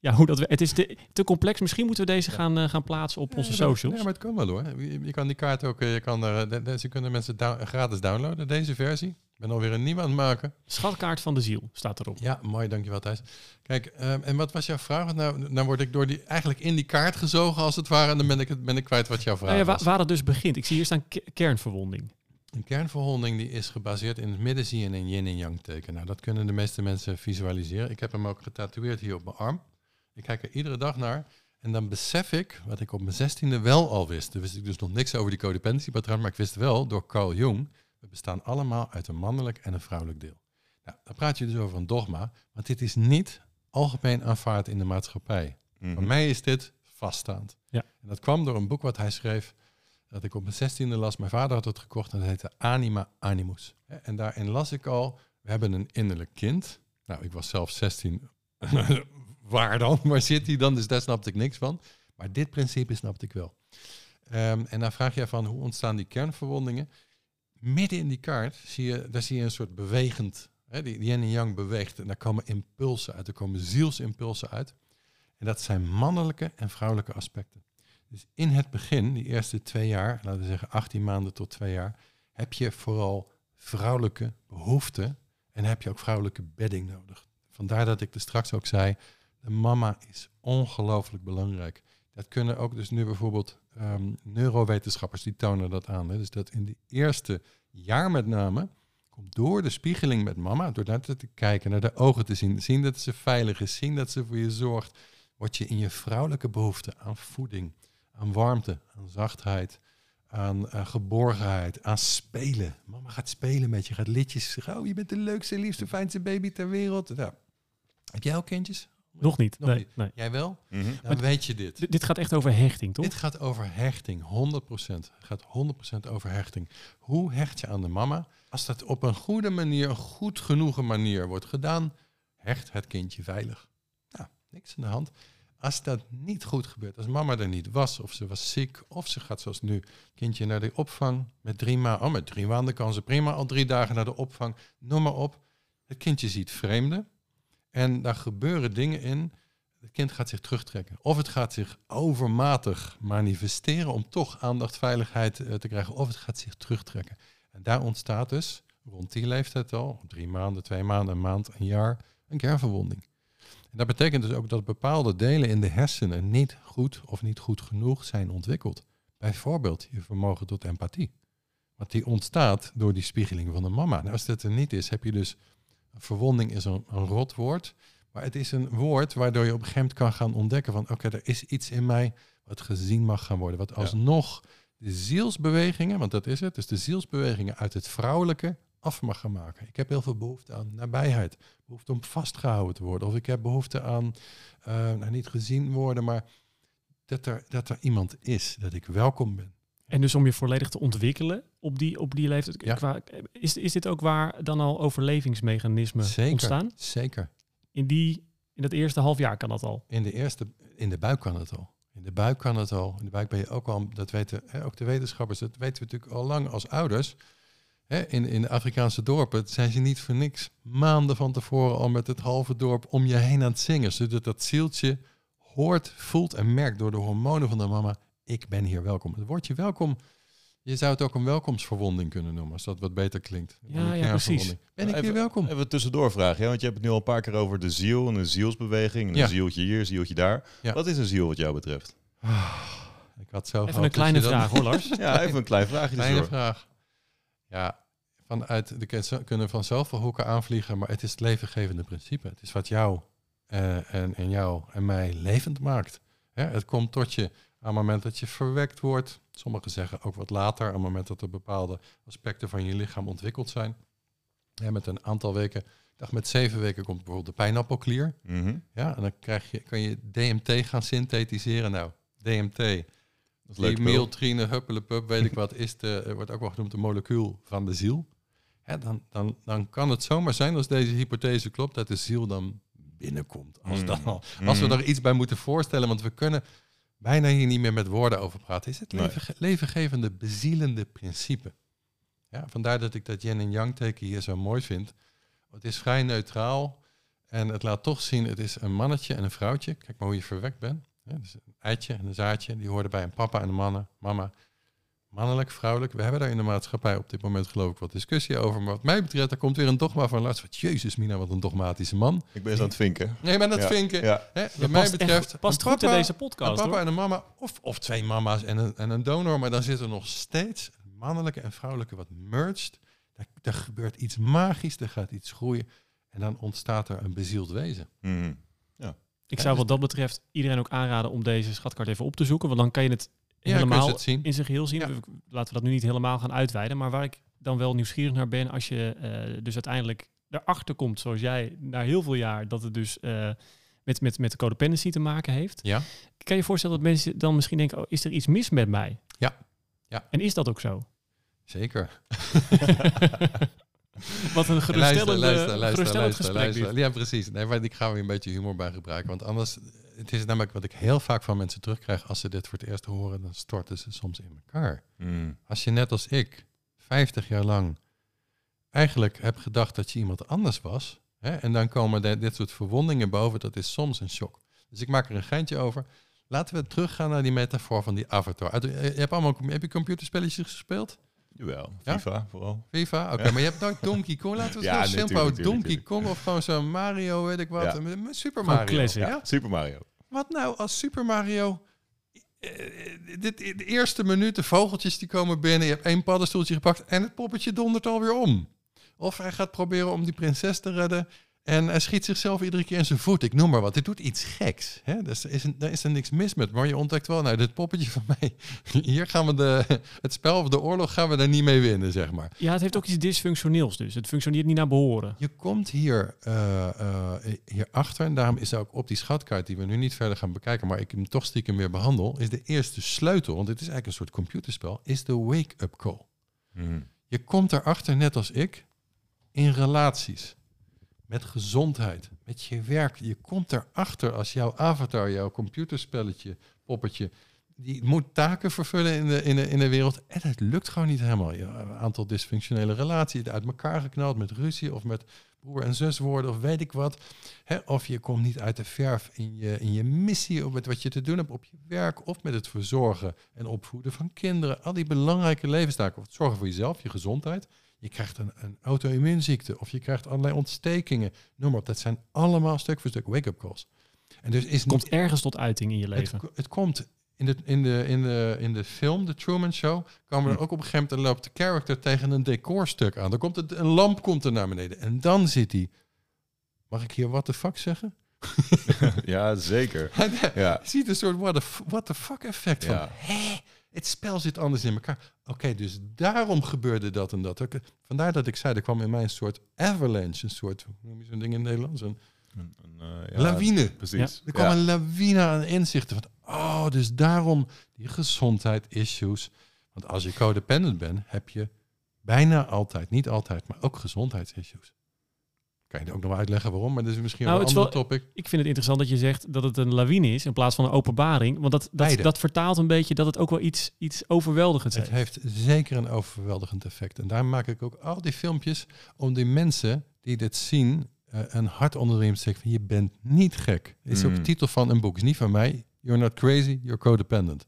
Ja, hoe dat... we- Het is te, te complex. Misschien moeten we deze gaan, eh, gaan plaatsen op onze Ja, socials. Ja, maar het kan wel hoor. Je, je kan die kaart ook, eh, je kan er, de- de- ze kunnen mensen down- gratis downloaden, deze versie. Ik ben alweer een nieuwe aan het maken. Schatkaart van de ziel staat erop. Ja, mooi, dankjewel Thijs. Kijk, ehm, en wat was jouw vraag? Want Nou, nou word ik door die, eigenlijk in die kaart gezogen als het ware. En dan ben ik, het, ben ik kwijt wat jouw vraag Nou ja, wa- was. waar het dus begint. Ik zie hier staan ke- kernverwonding. Een kernverhonding die is gebaseerd in het midden zie je een yin en yang teken. Nou, dat kunnen de meeste mensen visualiseren. Ik heb hem ook getatoeëerd hier op mijn arm. Ik kijk er iedere dag naar. En dan besef ik, wat ik op mijn zestiende wel al wist. Toen wist ik dus nog niks over die codependentiepatroon. Maar ik wist wel, door Carl Jung, we bestaan allemaal uit een mannelijk en een vrouwelijk deel. Nou, dan praat je dus over een dogma. Want dit is niet algemeen aanvaard in de maatschappij. Mhm. Voor mij is dit vaststaand. Ja. En dat kwam door een boek wat hij schreef, dat ik op mijn zestiende las. Mijn vader had het gekocht en dat heette Anima Animus. En daarin las ik al, we hebben een innerlijk kind. Nou, ik was zelf 16. Waar dan? Waar zit hij dan? Dus daar snapte ik niks van. Maar dit principe snapte ik wel. Ehm, en dan vraag je van, hoe ontstaan die kernverwondingen? Midden in die kaart zie je, daar zie je een soort bewegend, hè, die yin en yang beweegt. En daar komen impulsen uit, er komen zielsimpulsen uit. En dat zijn mannelijke en vrouwelijke aspecten. Dus in het begin, die eerste twee jaar, laten we zeggen 18 maanden tot twee jaar, heb je vooral vrouwelijke behoeften en heb je ook vrouwelijke bedding nodig. Vandaar dat ik er straks ook zei, de mama is ongelooflijk belangrijk. Dat kunnen ook dus nu bijvoorbeeld ehm, neurowetenschappers, die tonen dat aan. Hè. Dus dat in de eerste jaar met name, komt door de spiegeling met mama, door naar te kijken, naar de ogen te zien, zien dat ze veilig is, zien dat ze voor je zorgt, word je in je vrouwelijke behoefte aan voeding, aan warmte, aan zachtheid, aan eh, geborgenheid, aan spelen. Mama gaat spelen met je, gaat liedjes. Oh, je bent de leukste, liefste, fijnste baby ter wereld. Ja. Heb jij ook kindjes? Nog niet. Nog nee, niet. nee. Jij wel? Mhm. Dan Maar- weet je dit. Dit gaat echt over hechting, toch? Dit gaat over hechting, 100%. Het gaat 100% over hechting. Hoe hecht je aan de mama? Als dat op een goede manier, een goed genoegen manier wordt gedaan, hecht het kindje veilig. Nou, niks aan de hand. Als dat niet goed gebeurt, als mama er niet was, of ze was ziek, of ze gaat zoals nu, kindje naar de opvang met drie maanden, oh, met drie maanden kan ze prima al drie dagen naar de opvang, noem maar op. Het kindje ziet vreemden en daar gebeuren dingen in het kind gaat zich terugtrekken. Of het gaat zich overmatig manifesteren om toch aandacht, veiligheid eh, te krijgen. Of het gaat zich terugtrekken. En daar ontstaat dus, rond die leeftijd al, drie maanden, twee maanden, een maand, een jaar, een kernverwonding. En dat betekent dus ook dat bepaalde delen in de hersenen niet goed of niet goed genoeg zijn ontwikkeld. Bijvoorbeeld je vermogen tot empathie. Want die ontstaat door die spiegeling van de mama. Als dat er niet is, heb je dus... Verwonding is een, een rot woord. Maar het is een woord waardoor je op een gegeven moment kan gaan ontdekken van oké, er is iets in mij wat gezien mag gaan worden. Wat alsnog de zielsbewegingen, want dat is het, dus de zielsbewegingen uit het vrouwelijke af mag gaan maken. Ik heb heel veel behoefte aan nabijheid, behoefte om vastgehouden te worden. Of ik heb behoefte aan, eh, nou niet gezien worden, maar dat er, dat er iemand is, dat ik welkom ben. En dus om je volledig te ontwikkelen op die, op die leeftijd. Ja. Qua, is, is dit ook waar dan al overlevingsmechanismen Zeker, ontstaan? zeker. In, die, in dat eerste half jaar kan dat al. In de eerste, in de buik kan het al. In de buik kan het al. In de buik ben je ook al, dat weten hè, ook de wetenschappers, dat weten we natuurlijk al lang als ouders. Hè, in, in de Afrikaanse dorpen zijn ze niet voor niks maanden van tevoren al met het halve dorp om je heen aan het zingen. Zodat dat zieltje hoort, voelt en merkt door de hormonen van de mama, ik ben hier welkom. Het woordje welkom, je zou het ook een welkomsverwonding kunnen noemen, als dat wat beter klinkt. Ja, ja, precies. Ben ik hier Even- welkom? Even een tussendoorvraag, hè? want je hebt het nu al een paar keer over de ziel en een zielsbeweging. En Ja. een zieltje hier, een zieltje daar. Ja. Wat is een ziel wat jou betreft? Ik had zelf Even een kleine vraag hoor Lars. Ja, even een klein vraagje. Kleine tussendoor. vraag. Ja, vanuit de kunnen van zoveel hoeken aanvliegen, maar het is het levengevende principe. Het is wat jou eh, en, en jou en mij levend maakt. Hè, het komt tot je aan het moment dat je verwekt wordt. Sommigen zeggen ook wat later, aan het moment dat er bepaalde aspecten van je lichaam ontwikkeld zijn. Met een aantal weken, ik dacht met zeven weken komt bijvoorbeeld de pijnappelklier. Mhm. Ja, en dan krijg je, kan je DMT gaan synthetiseren. Nou, DMT, Dat is leuk. die Pil. meeltrine, huppelepup, weet ik wat, is de, wordt ook wel genoemd de molecuul van de ziel. Dan, dan, dan kan het zomaar zijn, als deze hypothese klopt, dat de ziel dan binnenkomt. Als, Mm. dan al, als we Mm. er iets bij moeten voorstellen, want we kunnen bijna hier niet meer met woorden over praten, is het Nee. levengevende, bezielende principe. Ja, vandaar dat ik dat yin en yang teken hier zo mooi vind. Het is vrij neutraal en het laat toch zien, het is een mannetje en een vrouwtje. Kijk maar hoe je verwekt bent. Ja, dus een eitje en een zaadje, die hoorden bij een papa en een mannen, mama. Mannelijk, vrouwelijk. We hebben daar in de maatschappij op dit moment geloof ik wat discussie over. Maar wat mij betreft, daar komt weer een dogma van Lars. Wat jezus Mina, wat een dogmatische man. Ik ben eens aan het vinken. Nee, maar dat Ja, vinken. Ja. Hè, wat Ja, mij echt- betreft, past een goed in papa- deze een podcast papa hoor. en een mama, of, of twee mama's en een, en een donor, maar dan zit er nog steeds een mannelijke en vrouwelijke wat merged. Daar, daar gebeurt iets magisch, er gaat iets groeien en dan ontstaat er een bezield wezen. Mhm. Ik zou wat dat betreft iedereen ook aanraden om deze schatkaart even op te zoeken. Want dan kan je het Ja, helemaal het zien. in zijn geheel zien. Ja. Laten we dat nu niet helemaal gaan uitweiden. Maar waar ik dan wel nieuwsgierig naar ben, als je eh, dus uiteindelijk erachter komt, zoals jij, na heel veel jaar, dat het dus eh, met, met, met de codependency te maken heeft. Ja. Kan je voorstellen dat mensen dan misschien denken, oh, is er iets mis met mij? Ja. Ja. En is dat ook zo? Zeker. Wat een geruststellende, luister, luister, luister, geruststellend gesprek. Ja, precies. Nee, maar ik ga weer een beetje humor bij gebruiken. Want anders, het is namelijk wat ik heel vaak van mensen terugkrijg als ze dit voor het eerst horen, dan storten ze soms in elkaar. Mhm. Als je net als ik 50 jaar lang eigenlijk hebt gedacht dat je iemand anders was, hè, en dan komen de- dit soort verwondingen boven, dat is soms een shock. Dus ik maak er een geintje over. Laten we teruggaan naar die metafoor van die avatar. Uit- eh, Je hebt allemaal heb je computerspelletjes gespeeld? Jawel, Ja? FIFA vooral. FIFA? Oké, Ja. maar je hebt nooit Donkey Kong. Laten we het Ja, heel simpel Donkey. Kong of gewoon zo'n Mario, weet ik wat. Super Mario. classic. Ja, Ja? Super Mario. Wat nou als Super Mario... eh, dit, de eerste minuut, de vogeltjes die komen binnen... je hebt één paddenstoeltje gepakt en het poppetje dondert alweer om. Of hij gaat proberen om die prinses te redden... En hij schiet zichzelf iedere keer in zijn voet. Ik noem maar wat. Dit doet iets geks. Hè? Dus er is, een, daar is er niks mis met. Maar je ontdekt wel, nou, dit poppetje van mij. Hier gaan we de, het spel of de oorlog gaan we daar niet mee winnen, zeg maar. Ja, het heeft ook iets dysfunctioneels dus. Het functioneert niet naar behoren. Je komt hier, eh eh, hierachter, en daarom is er ook op die schatkaart die we nu niet verder gaan bekijken, maar ik hem toch stiekem weer behandel, is de eerste sleutel, want dit is eigenlijk een soort computerspel, is de wake-up call. Hmm. Je komt erachter, net als ik, in relaties. Met gezondheid, met je werk. Je komt erachter als jouw avatar, jouw computerspelletje, poppetje, die moet taken vervullen in de, in de, in de wereld. En het lukt gewoon niet helemaal. Je, een aantal dysfunctionele relaties, uit elkaar geknald met ruzie of met broer en zus worden of weet ik wat. Of je komt niet uit de verf in je, in je missie of met wat je te doen hebt op je werk of met het verzorgen en opvoeden van kinderen. Al die belangrijke levenstaken. Of het zorgen voor jezelf, je gezondheid. Je krijgt een, een auto-immuunziekte of je krijgt allerlei ontstekingen. Noem maar op. Dat zijn allemaal stuk voor stuk wake-up calls. En dus is Het komt niet ergens tot uiting in je leven. het komt in de, in, de, in, de, in de film, The Truman Show, komen er Hm. ook op een gegeven moment, loopt de character tegen een decorstuk aan. Dan komt het, een lamp komt er naar beneden. En dan zit hij. Mag ik hier what the fuck zeggen? ja, zeker. Ja. Je ziet een soort what the, what the fuck effect van, hè, het spel zit anders in elkaar. Oké, dus daarom gebeurde dat en dat. Vandaar dat ik zei, er kwam in mij een soort avalanche, een soort, hoe noem je zo'n ding in het Nederlands? Een Een, een, eh, ja, lawine. Precies. Er kwam Ja. een lawine aan inzichten van, oh, dus daarom die gezondheid issues. Want als je codependent bent, heb je bijna altijd, niet altijd, maar ook gezondheidsissues. Kan je ook nog wel uitleggen waarom, maar dat is misschien Nou, wel een het ander topic. Ik vind het interessant dat je zegt dat het een lawine is in plaats van een openbaring. Want dat, dat, vertaalt een beetje dat het ook wel iets, iets overweldigends Het heeft. heeft zeker een overweldigend effect. En daar maak ik ook al die filmpjes om die mensen die dit zien eh, een hart onder de riem te van je bent niet gek. Het is ook de Mm. titel van een boek. is niet van mij. You're not crazy, you're codependent.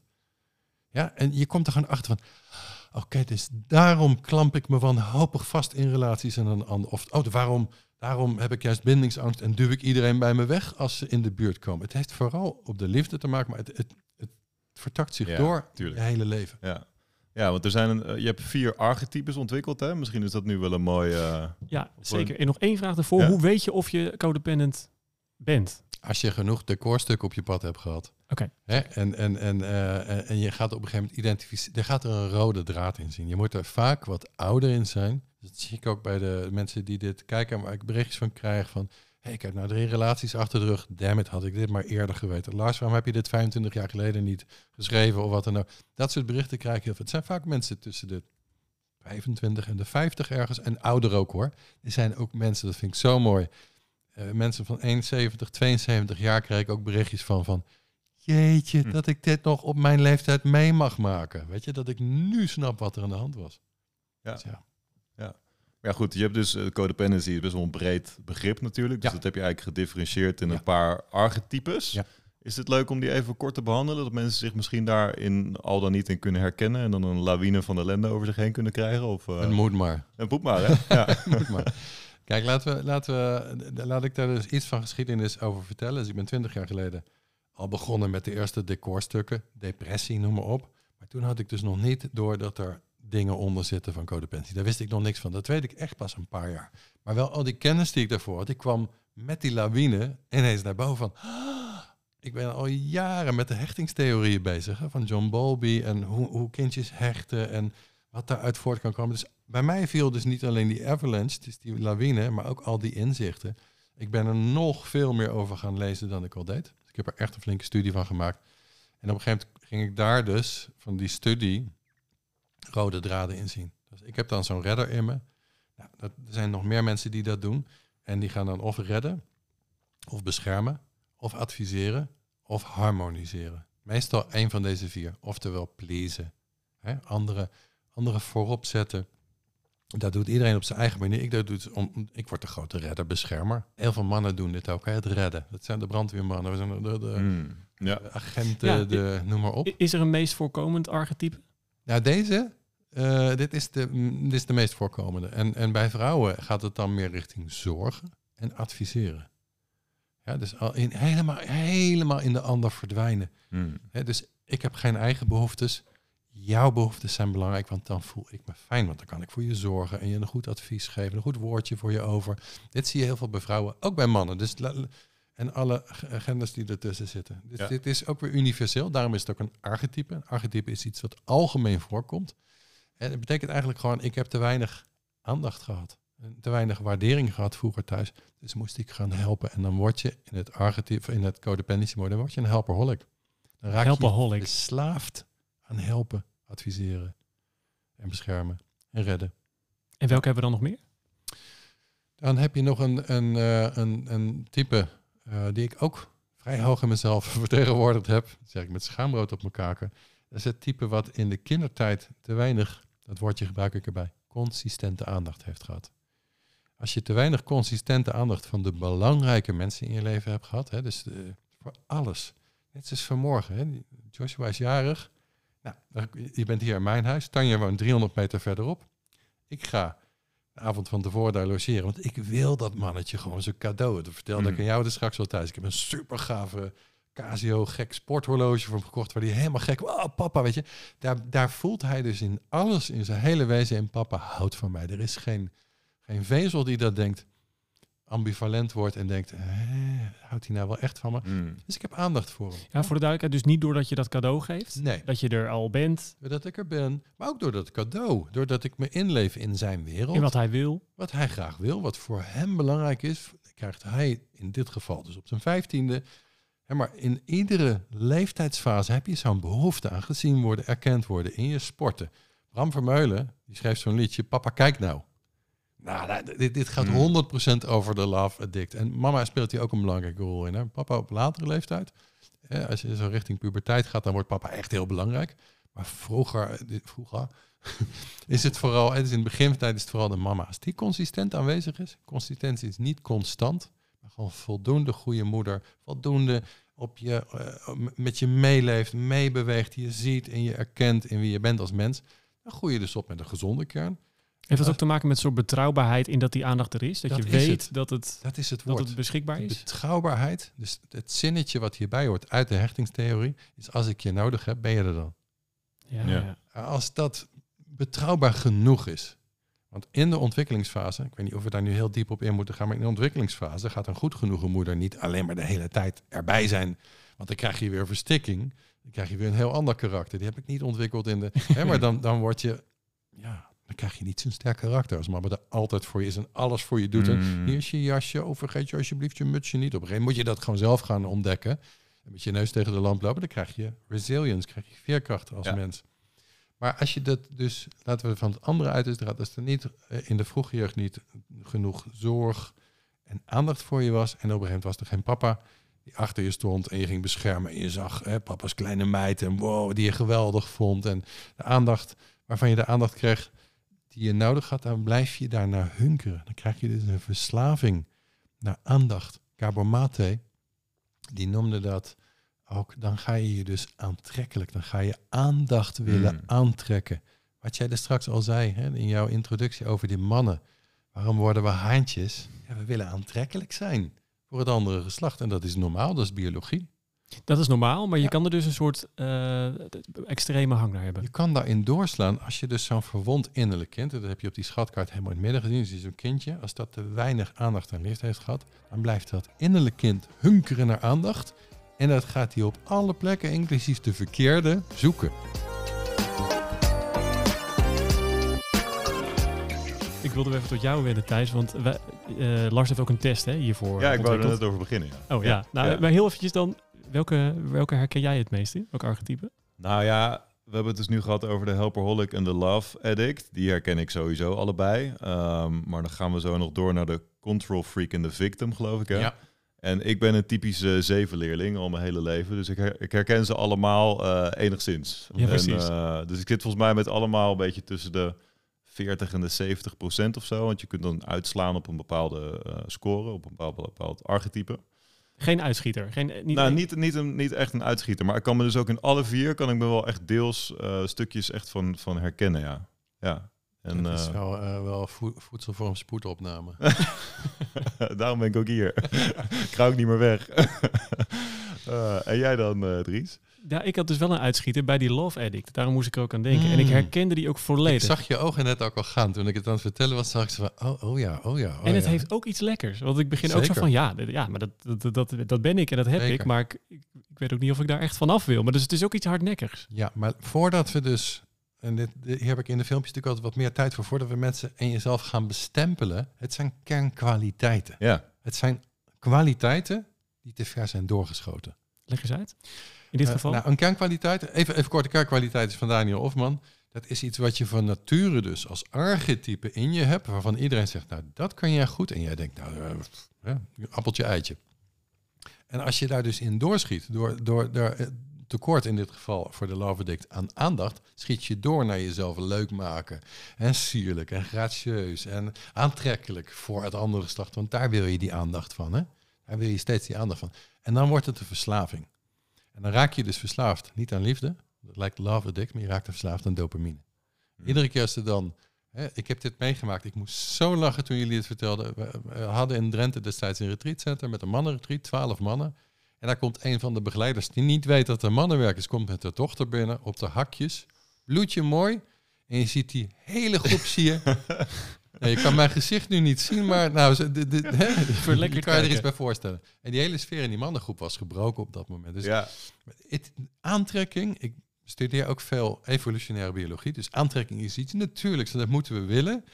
Ja, en je komt er gewoon achter van, oké, dus daarom klamp ik me wanhopig vast in relaties en een ander. Of oh, waarom, daarom heb ik juist bindingsangst en duw ik iedereen bij me weg als ze in de buurt komen. Het heeft vooral op de liefde te maken, maar het, het, het vertakt zich Ja, door tuurlijk. je hele leven. Ja. ja, want er zijn een, eh, je hebt vier archetypes ontwikkeld. Hè? Misschien is dat nu wel een mooi... eh, Ja, zeker. En nog één vraag daarvoor. Ja. Hoe weet je of je codependent bent? Als je genoeg decorstukken op je pad hebt gehad. Oké. Hè? En, en, en, eh, en- en je gaat op een gegeven moment identificeren. Er gaat er een rode draad in zien. Je moet er vaak wat ouder in zijn. Dus dat zie ik ook bij de mensen die dit kijken. Waar ik berichtjes van krijg van... Hey, ik heb nou drie relaties achter de rug. Damn it, had ik dit maar eerder geweten. Lars, waarom heb je dit 25 jaar geleden niet geschreven of wat dan ook? Dat soort berichten krijg ik heel veel. Het zijn vaak mensen tussen de 25 en de 50 ergens. En ouder ook hoor. Er zijn ook mensen, dat vind ik zo mooi. Eh, mensen van 71, 72 jaar krijg ik ook berichtjes van van jeetje, Hm. dat ik dit nog op mijn leeftijd mee mag maken. Weet je, dat ik nu snap wat er aan de hand was. Ja. Dus ja. Ja goed, je hebt dus eh, codependency, is best wel een breed begrip natuurlijk. Dus Ja. dat heb je eigenlijk gedifferentieerd in Ja. een paar archetypes. Ja. Is het leuk om die even kort te behandelen? Dat mensen zich misschien daarin al dan niet in kunnen herkennen... en dan een lawine van ellende over zich heen kunnen krijgen? Of, eh Het moet maar. Een poep maar, hè? ja. moet maar. Kijk, laten we, laten we, laat ik daar dus iets van geschiedenis over vertellen. Dus ik ben 20 jaar geleden al begonnen met de eerste decorstukken, depressie, noem maar op. Maar toen had ik dus nog niet door dat er dingen onder zitten van codependentie. Daar wist ik nog niks van. Dat weet ik echt pas een paar jaar. Maar wel al die kennis die ik daarvoor had, die kwam met die lawine ineens naar boven van... "Ah, Ik ben al jaren met de hechtingstheorieën bezig, hè, van John Bowlby en hoe, hoe kindjes hechten en wat daaruit voort kan komen. Dus bij mij viel dus niet alleen die avalanche, dus die lawine, maar ook al die inzichten. Ik ben er nog veel meer over gaan lezen dan ik al deed. Dus ik heb er echt een flinke studie van gemaakt. En op een gegeven moment ging ik daar dus van die studie rode draden in zien. Dus ik heb dan zo'n redder in me. Nou, dat, er zijn nog meer mensen die dat doen. En die gaan dan of redden, of beschermen, of adviseren, of harmoniseren. Meestal één van deze vier. Oftewel pleasen. Hè? Andere, andere voorop zetten. Dat doet iedereen op zijn eigen manier. Ik, dat doe het om, ik word de grote redder, beschermer. Heel veel mannen doen dit ook, hè? het redden. Dat zijn de brandweermannen, we zijn de, de, Hmm. ja. de agenten, Ja, de, noem maar op. Is er een meest voorkomend archetype? Nou, deze, eh, dit, is de, mm, dit is de meest voorkomende. En, en bij vrouwen gaat het dan meer richting zorgen en adviseren. Ja, dus al in, helemaal, helemaal in de ander verdwijnen. Hmm. Dus ik heb geen eigen behoeftes. Jouw behoeften zijn belangrijk, want dan voel ik me fijn. Want dan kan ik voor je zorgen en je een goed advies geven, een goed woordje voor je over. Dit zie je heel veel bij vrouwen, ook bij mannen. Dus en alle genders die ertussen zitten. Dus Ja. dit is ook weer universeel. Daarom is het ook een archetype. Een archetype is iets wat algemeen voorkomt. En het betekent eigenlijk gewoon, ik heb te weinig aandacht gehad. En Te weinig waardering gehad vroeger thuis. Dus moest ik gaan helpen. En dan word je in het archetype, in het codependency mode, dan word je een helperholic. Dan raak je Helpaholic. beslaafd aan helpen, adviseren en beschermen en redden. En welke hebben we dan nog meer? Dan heb je nog een, een, eh, een, een type eh, die ik ook vrij hoog in mezelf vertegenwoordigd heb. Zeg ik met schaamrood op mijn kaken. Dat is het type wat in de kindertijd te weinig, dat woordje gebruik ik erbij, consistente aandacht heeft gehad. Als je te weinig consistente aandacht van de belangrijke mensen in je leven hebt gehad, hè, dus eh, voor alles. Net zoals vanmorgen, hè, Joshua is jarig. Nou, je bent hier in mijn huis. Tanja woont 300 meter verderop. Ik ga de avond van tevoren daar logeren. Want ik wil dat mannetje gewoon zijn cadeau. Dat vertelde Mm. ik aan jou dus straks wel thuis. Ik heb een super gave Casio gek sporthorloge voor hem gekocht. Waar hij helemaal gek... Oh, papa, weet je. Daar, daar voelt hij dus in alles, in zijn hele wezen... En papa houdt van mij. Er is geen, geen vezel die dat denkt... ambivalent wordt en denkt... "Hè, houdt hij nou wel echt van me? Mm. Dus ik heb aandacht voor hem. Ja, voor de duidelijkheid, dus niet doordat je dat cadeau geeft. Nee. Dat je er al bent, Doordat ik er ben. Maar ook door dat cadeau. Doordat ik me inleef in zijn wereld. in wat hij wil. wat hij graag wil, wat voor hem belangrijk is, krijgt hij in dit geval dus op zijn vijftiende. Hè, maar in iedere leeftijdsfase heb je zo'n behoefte aan gezien worden, erkend worden in je sporten. Bram Vermeulen, die schreef zo'n liedje, Papa kijk nou. Nou, dit, dit gaat Mm. 100% over de love addict. En mama speelt hier ook een belangrijke rol in. Hè? Papa op latere leeftijd, als je zo richting puberteit gaat, dan wordt papa echt heel belangrijk. Maar vroeger, dit- vroeger is het vooral, het is in de begintijd is het vooral de mama's die consistent aanwezig is. Consistentie is niet constant, maar gewoon voldoende goede moeder, voldoende op je, eh, met je meeleeft, meebeweegt, je ziet en je erkent in wie je bent als mens. Dan groei je dus op met een gezonde kern. Heeft dat ook te maken met soort betrouwbaarheid in dat die aandacht er is? Dat, Dat je is weet het. dat het, Dat is het dat woord. het beschikbaar is? betrouwbaarheid, dus het zinnetje wat hierbij hoort uit de hechtingstheorie, is als ik je nodig heb, ben je er dan. Ja, Ja. ja. Als dat betrouwbaar genoeg is. Want in de ontwikkelingsfase, ik weet niet of we daar nu heel diep op in moeten gaan, maar in de ontwikkelingsfase gaat een goed genoegen moeder niet alleen maar de hele tijd erbij zijn. Want dan krijg je weer verstikking. Dan krijg je weer een heel ander karakter. Die heb ik niet ontwikkeld in de. Hè, maar dan, dan word je. Ja, dan krijg je niet zo'n sterk karakter. Als mama er altijd voor je is en alles voor je doet. En Mm. hier is je jasje. Oh, vergeet je alsjeblieft je mutsje niet. Op een gegeven moment moet je dat gewoon zelf gaan ontdekken. En met je neus tegen de lamp lopen, dan krijg je resilience, krijg je veerkracht als Ja. mens. Maar als je dat dus, laten we van het andere uit is, dat er niet eh, in de vroege jeugd niet genoeg zorg en aandacht voor je was. En op een gegeven moment was er geen papa die achter je stond en je ging beschermen. En je zag hè, papa's kleine meid en wow, die je geweldig vond. En de aandacht waarvan je de aandacht kreeg die je nodig had, dan blijf je daar naar hunkeren. Dan krijg je dus een verslaving naar aandacht. Gabor Mate, die noemde dat ook, dan ga je je dus aantrekkelijk. Dan ga je aandacht willen Mm. aantrekken. Wat jij er straks al zei hè, in jouw introductie over die mannen. Waarom worden we haantjes? Ja, we willen aantrekkelijk zijn voor het andere geslacht. En dat is normaal, dat is biologie. Dat is normaal, maar je Ja. kan er dus een soort eh, extreme hang naar hebben. Je kan daarin doorslaan als je dus zo'n verwond innerlijk kind, dat heb je op die schatkaart helemaal in het midden gezien, dus zo'n kindje, als dat te weinig aandacht en licht heeft gehad, dan blijft dat innerlijk kind hunkeren naar aandacht. En dat gaat hij op alle plekken, inclusief de verkeerde, zoeken. Ik wilde even tot jou winnen, Thijs, want wij- eh, Lars heeft ook een test hè, hiervoor Ja, ik wou er net over beginnen. Ja. Oh ja, nou, Ja. maar heel eventjes dan, welke, welke herken jij het meest in? Welke archetype? Nou ja, we hebben het dus nu gehad over de helperholic en de love addict. Die herken ik sowieso allebei. Ehm, maar dan gaan we zo nog door naar de control freak en de victim, geloof ik. Hè? En ik ben een typische zevenleerling al mijn hele leven. Dus ik, her- ik herken ze allemaal eh, enigszins. Ja, precies. En, eh, dus ik zit volgens mij met allemaal een beetje tussen de 40 en de 70 procent of zo. Want je kunt dan uitslaan op een bepaalde eh, score, op een bepaald, bepaald archetype. Geen uitschieter. Geen, eh, niet, nou, niet, niet, een, niet echt een uitschieter. Maar ik kan me dus ook in alle vier, kan ik me wel echt deels eh, stukjes echt van, van herkennen, ja. Ja. En dat is eh, wel, eh, wel voe- voedsel voor een spoedopname. daarom ben ik ook hier. ik ga ook niet meer weg. Eh, en jij dan, eh, Dries? Ja, ik had dus wel een uitschieter bij die Love Addict. Daarom moest ik er ook aan denken. En ik Mm. herkende die ook Ik volledig. zag je ogen net ook al gaan. Toen ik het aan het vertellen was, zag ik ze van, oh, oh ja, oh ja. Oh en het ja. heeft ook iets lekkers. Want ik begin ook zo van, ja, ja maar dat, dat, dat, dat ben ik en dat heb ik. Maar ik, ik, ik weet ook niet of ik daar echt vanaf wil. Maar dus het is ook iets hardnekkigs. Ja, maar voordat we dus, en dit, dit- hier heb ik in de filmpjes natuurlijk altijd wat meer tijd voor, voordat we mensen en jezelf gaan bestempelen, het zijn kernkwaliteiten. Ja. Het zijn kwaliteiten die te ver zijn doorgeschoten. Leg eens uit. In dit Eh, geval. nou, een kernkwaliteit, even, even kort, de kernkwaliteit is van Daniel Hofman. Dat is iets wat je van nature dus als archetype in je hebt, waarvan iedereen zegt, nou dat kan jij goed. En jij denkt, nou, eh, appeltje, eitje. En als je daar dus in doorschiet, door, door, door eh, tekort in dit geval voor de love addict aan aandacht, schiet je door naar jezelf leuk maken. En sierlijk en gracieus en aantrekkelijk voor het andere geslacht. Want daar wil je die aandacht van. Hè? Daar wil je steeds die aandacht van. En dan wordt het een verslaving. En dan raak je dus verslaafd, niet aan liefde, dat lijkt love addict, maar je raakt er verslaafd aan dopamine. Iedere keer als ze dan, hè, ik heb dit meegemaakt, ik moest zo lachen toen jullie het vertelden. We, we hadden in Drenthe destijds een retreatcenter met een mannenretreat, twaalf mannen. En daar komt een van de begeleiders die niet weet dat er mannenwerk is, komt met haar dochter binnen op de hakjes, bloedje mooi. En je ziet die hele groep, zie je. Ja, je kan mijn gezicht nu niet zien, maar nou, ze- de, de, hè, je kan je er iets bij voorstellen. En die hele sfeer in die mannengroep was gebroken op dat moment. Dus ja. het, aantrekking, ik studeer ook veel evolutionaire biologie, dus aantrekking is iets natuurlijks en dat moeten we willen.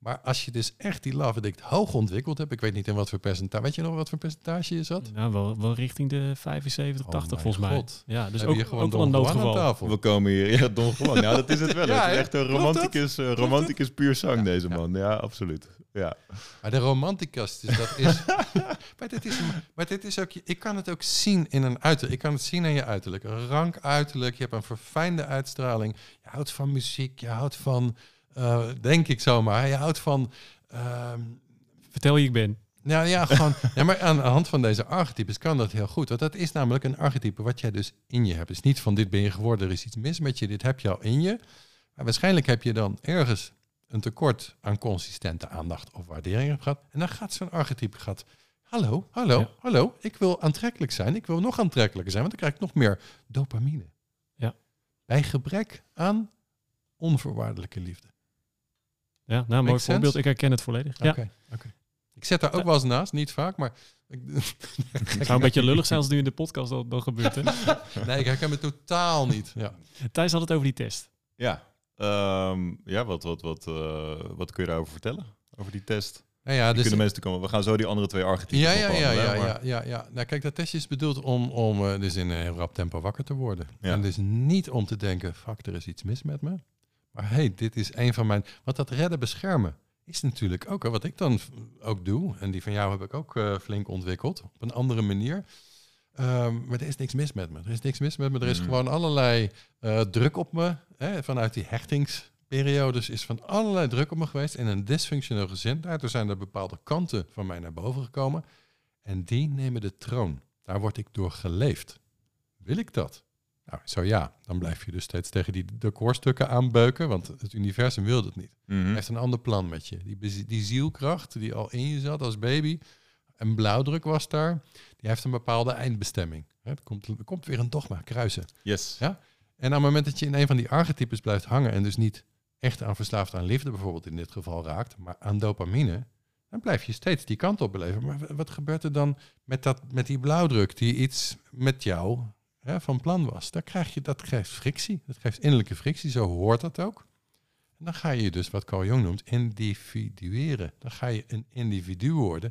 Maar als je dus echt die love addict hoog ontwikkeld hebt, ik weet niet in wat voor percentage, weet je nog wat voor percentage je zat? Nou, wel, wel richting de 75, Oh 80 mijn volgens mij. God. Ja, dus Heb ook, je gewoon ook wel een noodgeval. tafel? We komen hier, ja, Don Juan. Ja, dat is het wel. Ja, het is echt een romanticus, eh, romanticus puur zang, deze man. Ja, absoluut. Ja. Maar de romanticus, dus dat is. maar, dit is maar dit is ook. Ik kan het ook zien in een uiterlijk. Ik kan het zien aan je uiterlijk. Een rank uiterlijk. Je hebt een verfijnde uitstraling. Je houdt van muziek. Je houdt van. Eh, denk ik zomaar. Je houdt van. ehm, Vertel wie ik ben. nou ja, gewoon. ja, maar aan de hand van deze archetypes kan dat heel goed. Want dat is namelijk een archetype wat jij dus in je hebt. Dus niet van dit ben je geworden, er is iets mis met je. Dit heb je al in je. Maar waarschijnlijk heb je dan ergens een tekort aan consistente aandacht of waardering gehad. En dan gaat zo'n archetype gaat. Hallo, hallo, Ja. hallo. Ik wil aantrekkelijk zijn. Ik wil nog aantrekkelijker zijn, want dan krijg ik nog meer dopamine. Ja. Bij gebrek aan onvoorwaardelijke liefde. Ja, nou, mooi voorbeeld. Ik herken het volledig. Ja. Oké, oké. Ik zet daar ook wel eens naast, niet vaak, maar... Ik, Het zou een beetje lullig zijn als het nu in de podcast dat, dat gebeurt. Hè? nee, ik herken het totaal niet. Ja. Thijs had het over die test. Ja, Ehm, ja wat, wat, wat, eh, wat kun je daarover vertellen? Over die test? Nou ja, Dus dus kunnen mensen komen. We gaan zo die andere twee archetypen Ja, ja, ja, ja, ja, ja, ja. Nou, kijk, dat testje is bedoeld om, om eh, dus in een heel rap tempo wakker te worden. Ja. En dus niet om te denken, fuck, er is iets mis met me. Maar hey, dit is een van mijn... Want dat redden beschermen is natuurlijk ook hè, wat ik dan ook doe. En die van jou heb ik ook eh, flink ontwikkeld. Op een andere manier. Ehm, maar er is niks mis met me. Er is niks mis met me. Er is Mhm. gewoon allerlei eh, druk op me. Hè, vanuit die hechtingsperiodes is van allerlei druk op me geweest. In een dysfunctioneel gezin. Daardoor zijn er bepaalde kanten van mij naar boven gekomen. En die nemen de troon. Daar word ik door geleefd. Wil ik dat? Nou, zo ja. Dan blijf je dus steeds tegen die decorstukken aanbeuken. Want het universum wil dat niet. Mhm. Hij heeft een ander plan met je. Die, die zielkracht die al in je zat als baby. En blauwdruk was daar. Die heeft een bepaalde eindbestemming. Hè, Er komt, er komt weer een dogma, kruisen. Yes. Ja. En op het moment dat je in een van die archetypes blijft hangen... en dus niet echt aan verslaafd aan liefde bijvoorbeeld in dit geval raakt... maar aan dopamine... dan blijf je steeds die kant op beleven. Maar wat gebeurt er dan met, dat, met die blauwdruk... die iets met jou van plan was? Daar krijg je, dat geeft frictie. Dat geeft innerlijke frictie, zo hoort dat ook. En dan ga je dus, wat Carl Jung noemt, individueren. Dan ga je een individu worden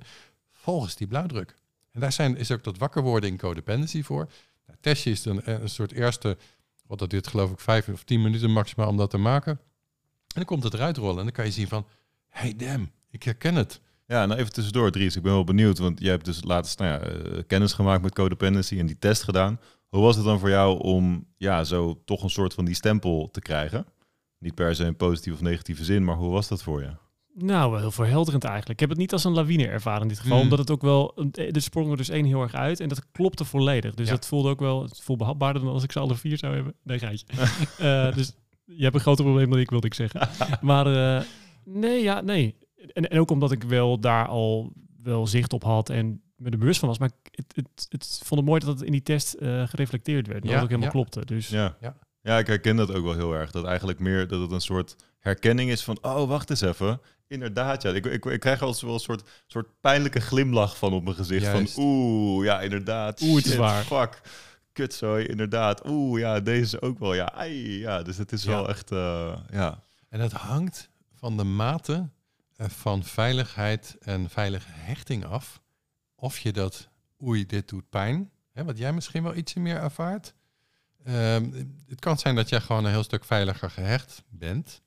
volgens die blauwdruk. En daar zijn, is ook dat wakker worden in codependency voor. Nou, testje is een, een soort eerste, wat dat duurt geloof ik vijf of tien minuten maximaal om dat te maken. En dan komt het eruit rollen en dan kan je zien van, hey damn, ik herken het. Ja, nou even tussendoor, Dries. Ik ben wel benieuwd, want jij hebt dus laatst nou ja, eh, kennis gemaakt met codependency en die test gedaan. Hoe was het dan voor jou om ja, zo toch een soort van die stempel te krijgen? Niet per se in positieve of negatieve zin, maar hoe was dat voor je? Nou, wel heel verhelderend eigenlijk. Ik heb het niet als een lawine ervaren in dit geval, Hmm. omdat het ook wel, er sprong er dus één heel erg uit en dat klopte volledig. Dus Ja. dat voelde ook wel, het voelde behapbaarder dan als ik ze alle vier zou hebben. Nee, geitje. Eh, dus je hebt een groter probleem dan ik, wilde ik zeggen. Maar eh, nee, ja, nee. En, en ook omdat ik wel daar al wel zicht op had en me er bewust van was. Maar ik- het, het, het vond het mooi dat het in die test eh, gereflecteerd werd. Dat Ja, het ook helemaal ja. klopte. Dus Ja. Ja. ja. ik herken dat ook wel heel erg. Dat eigenlijk meer dat het een soort herkenning is van, oh, wacht eens even. Inderdaad, ja. Ik, ik, ik krijg al wel een soort, soort pijnlijke glimlach van op mijn gezicht. Juist. Van, oeh, ja, inderdaad. Oeh, het is shit, waar. Fuck. Kutzooi, inderdaad. Oeh, ja, deze is ook wel, ja. Ai, ja, dus het is Ja. wel echt, eh, ja. En het hangt van de mate eh, van veiligheid en veilige hechting af. Of je dat, oei, dit doet pijn. Hè, wat jij misschien wel ietsje meer ervaart. Ehm, het kan zijn dat jij gewoon een heel stuk veiliger gehecht bent.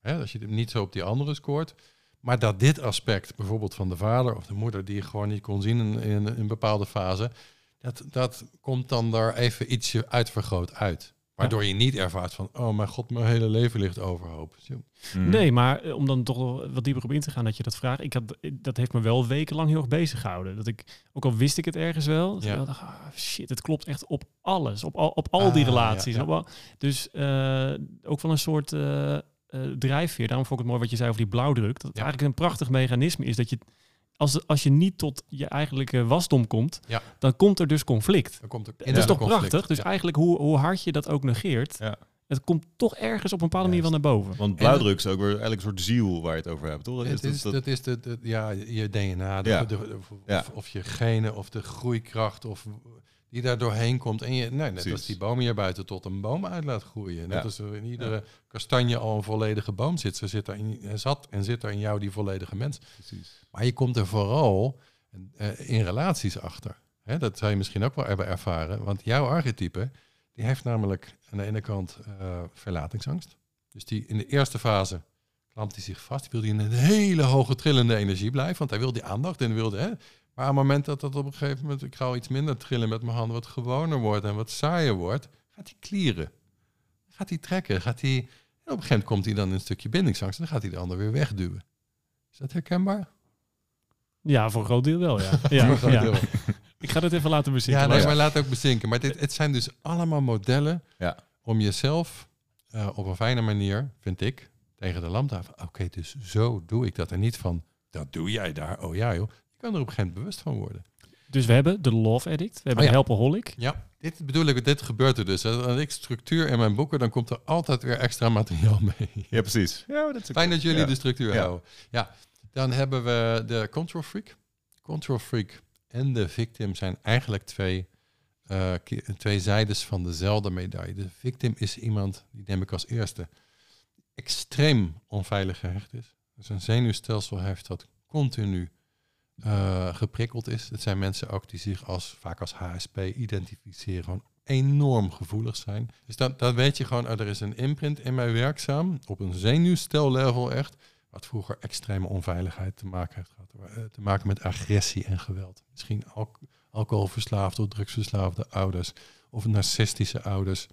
Hè, als je het niet zo op die andere scoort. Maar dat dit aspect, bijvoorbeeld van de vader of de moeder, die je gewoon niet kon zien in, in een bepaalde fase, dat, dat komt dan daar even ietsje uitvergroot uit. Waardoor je niet ervaart van, oh mijn god, mijn hele leven ligt overhoop. Zo. Mm. Nee, maar eh, om dan toch wel wat dieper op in te gaan dat je dat vraagt. Ik had, dat heeft me wel wekenlang heel erg bezig gehouden. Dat ik, ook al wist ik het ergens wel, Ja. ik dacht, ah, shit, het klopt echt op alles. Op al, op al die Ah, relaties. ja, ja. Dus eh, ook van een soort eh, eh, drijfveer. Daarom vond ik het mooi wat je zei over die blauwdruk. Dat het Ja. eigenlijk een prachtig mechanisme is dat je... Als, als je niet tot je eigenlijke wasdom komt, Ja. dan komt er dus conflict. Dan komt er En dat is toch conflict. prachtig? Dus Ja. eigenlijk hoe, hoe hard je dat ook negeert, Ja. het komt toch ergens op een bepaalde manier wel naar boven. Want blauwdruk is ook weer eigenlijk een soort ziel waar je het over hebt, toch? Het is, dat- dat is de, de- ja, je DNA, de, Ja. de- de- of, Ja. of je genen, of de groeikracht, of die daar doorheen komt. En je, nee, net Precies. als die boom hier buiten tot een boom uit laat groeien. Net Ja. als er in iedere kastanje al een volledige boom zit. Ze zit er in, zat en zit er in jou die volledige mens. Precies. Maar je komt er vooral eh, in relaties achter. Hè, dat zou je misschien ook wel hebben ervaren. Want jouw archetype, die heeft namelijk aan de ene kant eh, verlatingsangst. Dus die in de eerste fase klampt hij zich vast. Die wil hij in een hele hoge trillende energie blijven. Want hij wil die aandacht en wilde... Hè, maar op het moment dat dat op een gegeven moment... Ik ga al iets minder trillen met mijn handen. Wat gewoner wordt en wat saaier wordt. Gaat hij klieren. Gaat hij trekken. Gaat hij... En op een gegeven moment komt hij dan een stukje bindingsangst. En dan gaat hij de ander weer wegduwen. Is dat herkenbaar? Ja, voor een groot deel wel, ja. Ja, ja. deel. Ik ga het even laten bezinken. Ja, maar nee, maar laat ook bezinken. Maar dit, het zijn dus allemaal modellen Ja. om jezelf eh, op een fijne manier, vind ik, tegen de lamp te houden. Oké, dus zo doe ik dat. En niet van, dat doe jij daar. Oh ja joh. Kan er op een gegeven moment bewust van worden. Dus we hebben de Love Addict, we hebben Oh ja. Helpaholic. Ja, dit bedoel ik, dit gebeurt er dus. Als ik structuur in mijn boeken, dan komt er altijd weer extra materiaal mee. Ja, precies. Ja, dat is Fijn dat jullie Ja. de structuur Ja. houden. Ja, dan hebben we de control freak. Control freak en de victim zijn eigenlijk twee, eh, ki- twee zijdes van dezelfde medaille. De victim is iemand, die neem ik als eerste, extreem onveilig gehecht is. Dus een zenuwstelsel heeft dat continu eh, geprikkeld is. Het zijn mensen ook die zich als, vaak als HSP identificeren, gewoon enorm gevoelig zijn. Dus dat, dat weet je gewoon, oh, er is een imprint in mij werkzaam, op een zenuwstellevel echt, wat vroeger extreme onveiligheid te maken heeft gehad. Eh, Te maken met agressie en geweld. Misschien alcoholverslaafde of drugsverslaafde ouders. Of narcistische ouders.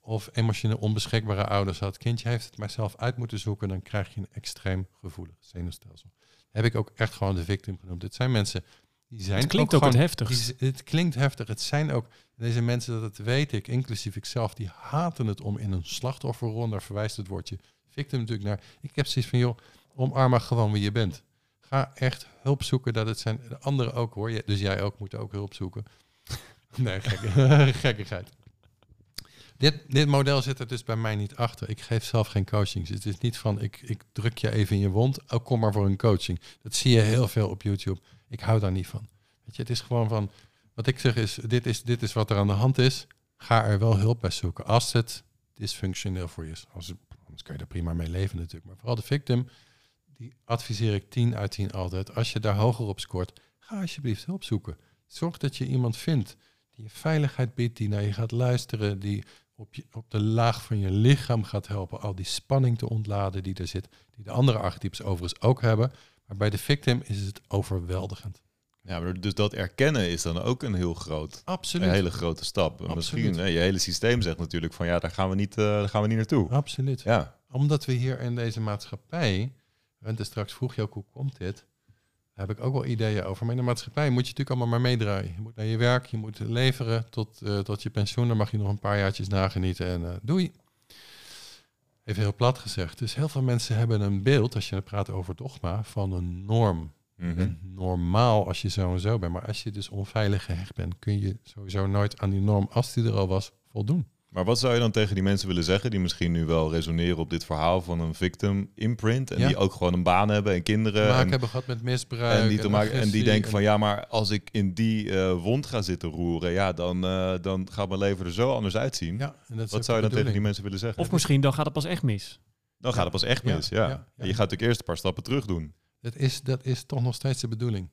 Of emotioneel onbeschikbare ouders. Het kindje heeft het maar zelf uit moeten zoeken. Dan krijg je een extreem gevoelig zenuwstelsel. Heb ik ook echt gewoon de victim genoemd. Het zijn mensen die zijn Het klinkt ook, gewoon, het die z- het klinkt heftig. Het zijn ook deze mensen, dat weet ik, inclusief ikzelf, die haten het om in een slachtofferrol. Daar verwijst het woordje victim natuurlijk naar. Ik heb zoiets van, joh, omarm maar gewoon wie je bent. Ga echt hulp zoeken. Dat het zijn de anderen ook hoor. Je- Dus jij ook moet ook hulp zoeken. Nee, gekke, gekkigheid. Dit, dit model zit er dus bij mij niet achter. Ik geef zelf geen coachings. Het is niet van ik, ik druk je even in je wond. Oh, kom maar voor een coaching. Dat zie je heel veel op YouTube. Ik hou daar niet van. Weet je, het is gewoon van. Wat ik zeg is: dit is, dit is wat er aan de hand is. Ga er wel hulp bij zoeken. Als het dysfunctioneel voor je is. Als, anders kan je er prima mee leven natuurlijk. Maar vooral de victim, die adviseer ik 10 uit 10 altijd. Als je daar hoger op scoort, ga alsjeblieft hulp zoeken. Zorg dat je iemand vindt die je veiligheid biedt, die naar je gaat luisteren, die op, je, op de laag van je lichaam gaat helpen al die spanning te ontladen die er zit, die de andere archetypes overigens ook hebben. Maar bij de victim is het overweldigend. Ja, maar dus dat erkennen is dan ook een heel groot, Absoluut. een hele grote stap. Absoluut. Misschien, hè, je hele systeem zegt natuurlijk van ja, daar gaan we niet, eh, daar gaan we niet naartoe. Absoluut. Ja, Omdat we hier in deze maatschappij, en dus straks vroeg je ook hoe komt dit, daar heb ik ook wel ideeën over. Maar in de maatschappij moet je natuurlijk allemaal maar meedraaien. Je moet naar je werk, je moet leveren tot, eh, tot je pensioen. Dan mag je nog een paar jaartjes nagenieten en eh, doei. Even heel plat gezegd. Dus heel veel mensen hebben een beeld, als je praat over dogma, van een norm. Bent normaal als je zo en zo bent. Maar als je dus onveilig gehecht bent, kun je sowieso nooit aan die norm, als die er al was, voldoen. Maar wat zou je dan tegen die mensen willen zeggen die misschien nu wel resoneren op dit verhaal van een victim imprint en Ja. die ook gewoon een baan hebben en kinderen Te maken en, hebben gehad met misbruik. en die, te maken, en die agressie denken van ja, maar als ik in die eh, wond ga zitten roeren, ja, dan, eh, dan gaat mijn leven er zo anders uitzien. Ja, en dat wat zou je dan tegen die mensen willen zeggen? Of misschien dan gaat het pas echt mis. dan gaat het pas echt mis, ja. ja, ja. En je gaat natuurlijk eerst een paar stappen terug doen. Dat is, dat is toch nog steeds de bedoeling.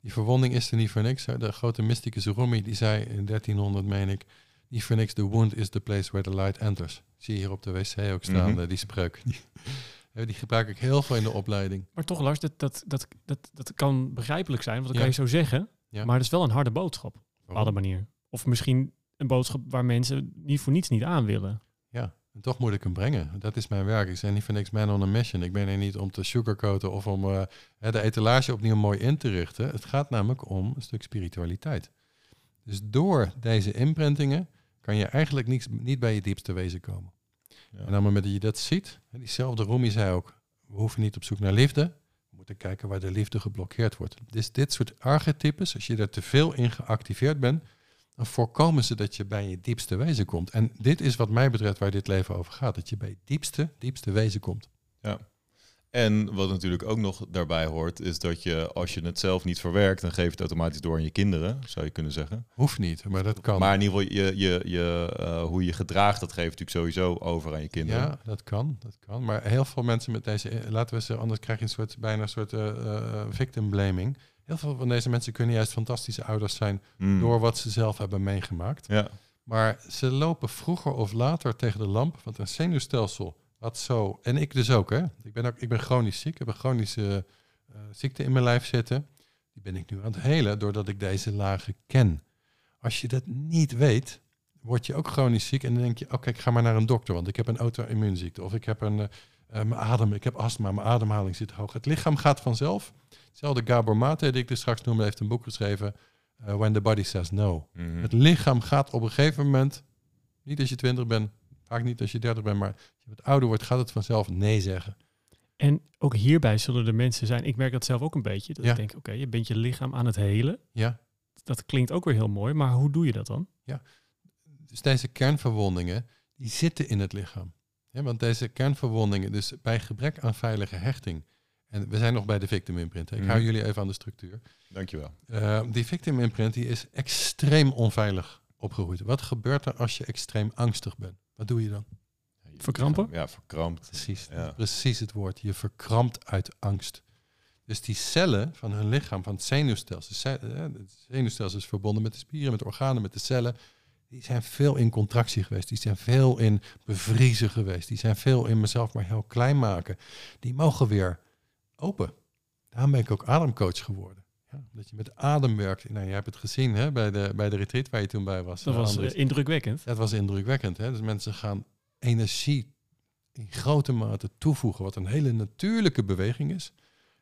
Die verwonding is er niet voor niks. De grote mysticus Rumi die zei in 1300, meen ik, niet voor niks, the wound is the place where the light enters. Zie je hier op de wc ook staan, Mhm. eh, die spreuk. Die, eh, die gebruik ik heel veel in de opleiding. Maar toch, Lars, dat, dat, dat, dat, dat kan begrijpelijk zijn, want dat Ja. kan je zo zeggen. Ja. Maar het is wel een harde boodschap, op een bepaalde manier. Of misschien een boodschap waar mensen niet voor niets niet aan willen. Ja, en toch moet ik hem brengen. Dat is mijn werk. Ik ben niet voor niks man on a mission. Ik ben er niet om te sugarcoaten of om eh, hè, de etalage opnieuw mooi in te richten. Het gaat namelijk om een stuk spiritualiteit. Dus door deze imprintingen kan je eigenlijk niets, niet bij je diepste wezen komen. Ja. En op het moment dat je dat ziet, hè, diezelfde Rumi zei ook, we hoeven niet op zoek naar liefde. We moeten kijken waar de liefde geblokkeerd wordt. Dus dit soort archetypes, als je er te veel in geactiveerd bent, dan voorkomen ze dat je bij je diepste wezen komt. En dit is wat mij betreft waar dit leven over gaat. Dat je bij je diepste, diepste wezen komt. En wat natuurlijk ook nog daarbij hoort, is dat je als je het zelf niet verwerkt, dan geef je het automatisch door aan je kinderen, zou je kunnen zeggen. Hoeft niet, maar dat kan. Maar in ieder geval, je, je, je, eh, hoe je gedraagt, dat geeft natuurlijk sowieso over aan je kinderen. ja, dat kan, dat kan. Maar heel veel mensen met deze, eh, laten we ze, anders krijg je een soort, bijna een soort eh, victim blaming. Heel veel van deze mensen kunnen juist fantastische ouders zijn Mm. door wat ze zelf hebben meegemaakt. Ja, Maar ze lopen vroeger of later tegen de lamp, want een zenuwstelsel wat zo, en ik dus ook, hè. Ik ben, ook, ik ben chronisch ziek, ik heb een chronische eh, ziekte in mijn lijf zitten. Die ben ik nu aan het helen doordat ik deze lagen ken. Als je dat niet weet, word je ook chronisch ziek en dan denk je, oké, ik ga maar naar een dokter, want ik heb een auto-immuunziekte of ik heb een, eh, mijn adem, ik heb astma, mijn ademhaling zit hoog. Het lichaam gaat vanzelf. Hetzelfde Gabor Mate, die ik er straks noemde, heeft een boek geschreven, When the Body Says No. Mhm. Het lichaam gaat op een gegeven moment, niet als je 20 bent, vaak niet als je 30 bent, maar als je wat ouder wordt, gaat het vanzelf nee zeggen. En ook hierbij zullen er mensen zijn, ik merk dat zelf ook een beetje, dat Ja. ik denk, oké, je bent je lichaam aan het helen. Ja, Dat klinkt ook weer heel mooi, maar hoe doe je dat dan? dus deze kernverwondingen, die zitten in het lichaam. Ja, want deze kernverwondingen, dus bij gebrek aan veilige hechting, en we zijn nog bij de victim imprint, hè. ik hou Mhm. jullie even aan de structuur. Dankjewel. Uh, die victim imprint die is extreem onveilig opgegroeid. Wat gebeurt er als je extreem angstig bent? Wat doe je dan? Verkrampen? Ja, verkrampt. Precies, Ja. precies het woord. Je verkrampt uit angst. Dus die cellen van hun lichaam, van het zenuwstelsel, het zenuwstelsel is verbonden met de spieren, met de organen, met de cellen. Die zijn veel in contractie geweest. Die zijn veel in bevriezen geweest. Die zijn veel in mezelf maar heel klein maken. Die mogen weer open. Daarom ben ik ook ademcoach geworden. Ja, dat je met adem werkt. Nou, je hebt het gezien hè, bij, de, bij de retreat waar je toen bij was. Dat was eh, indrukwekkend. Dat was indrukwekkend. Hè? Dus mensen gaan energie in grote mate toevoegen, wat een hele natuurlijke beweging is,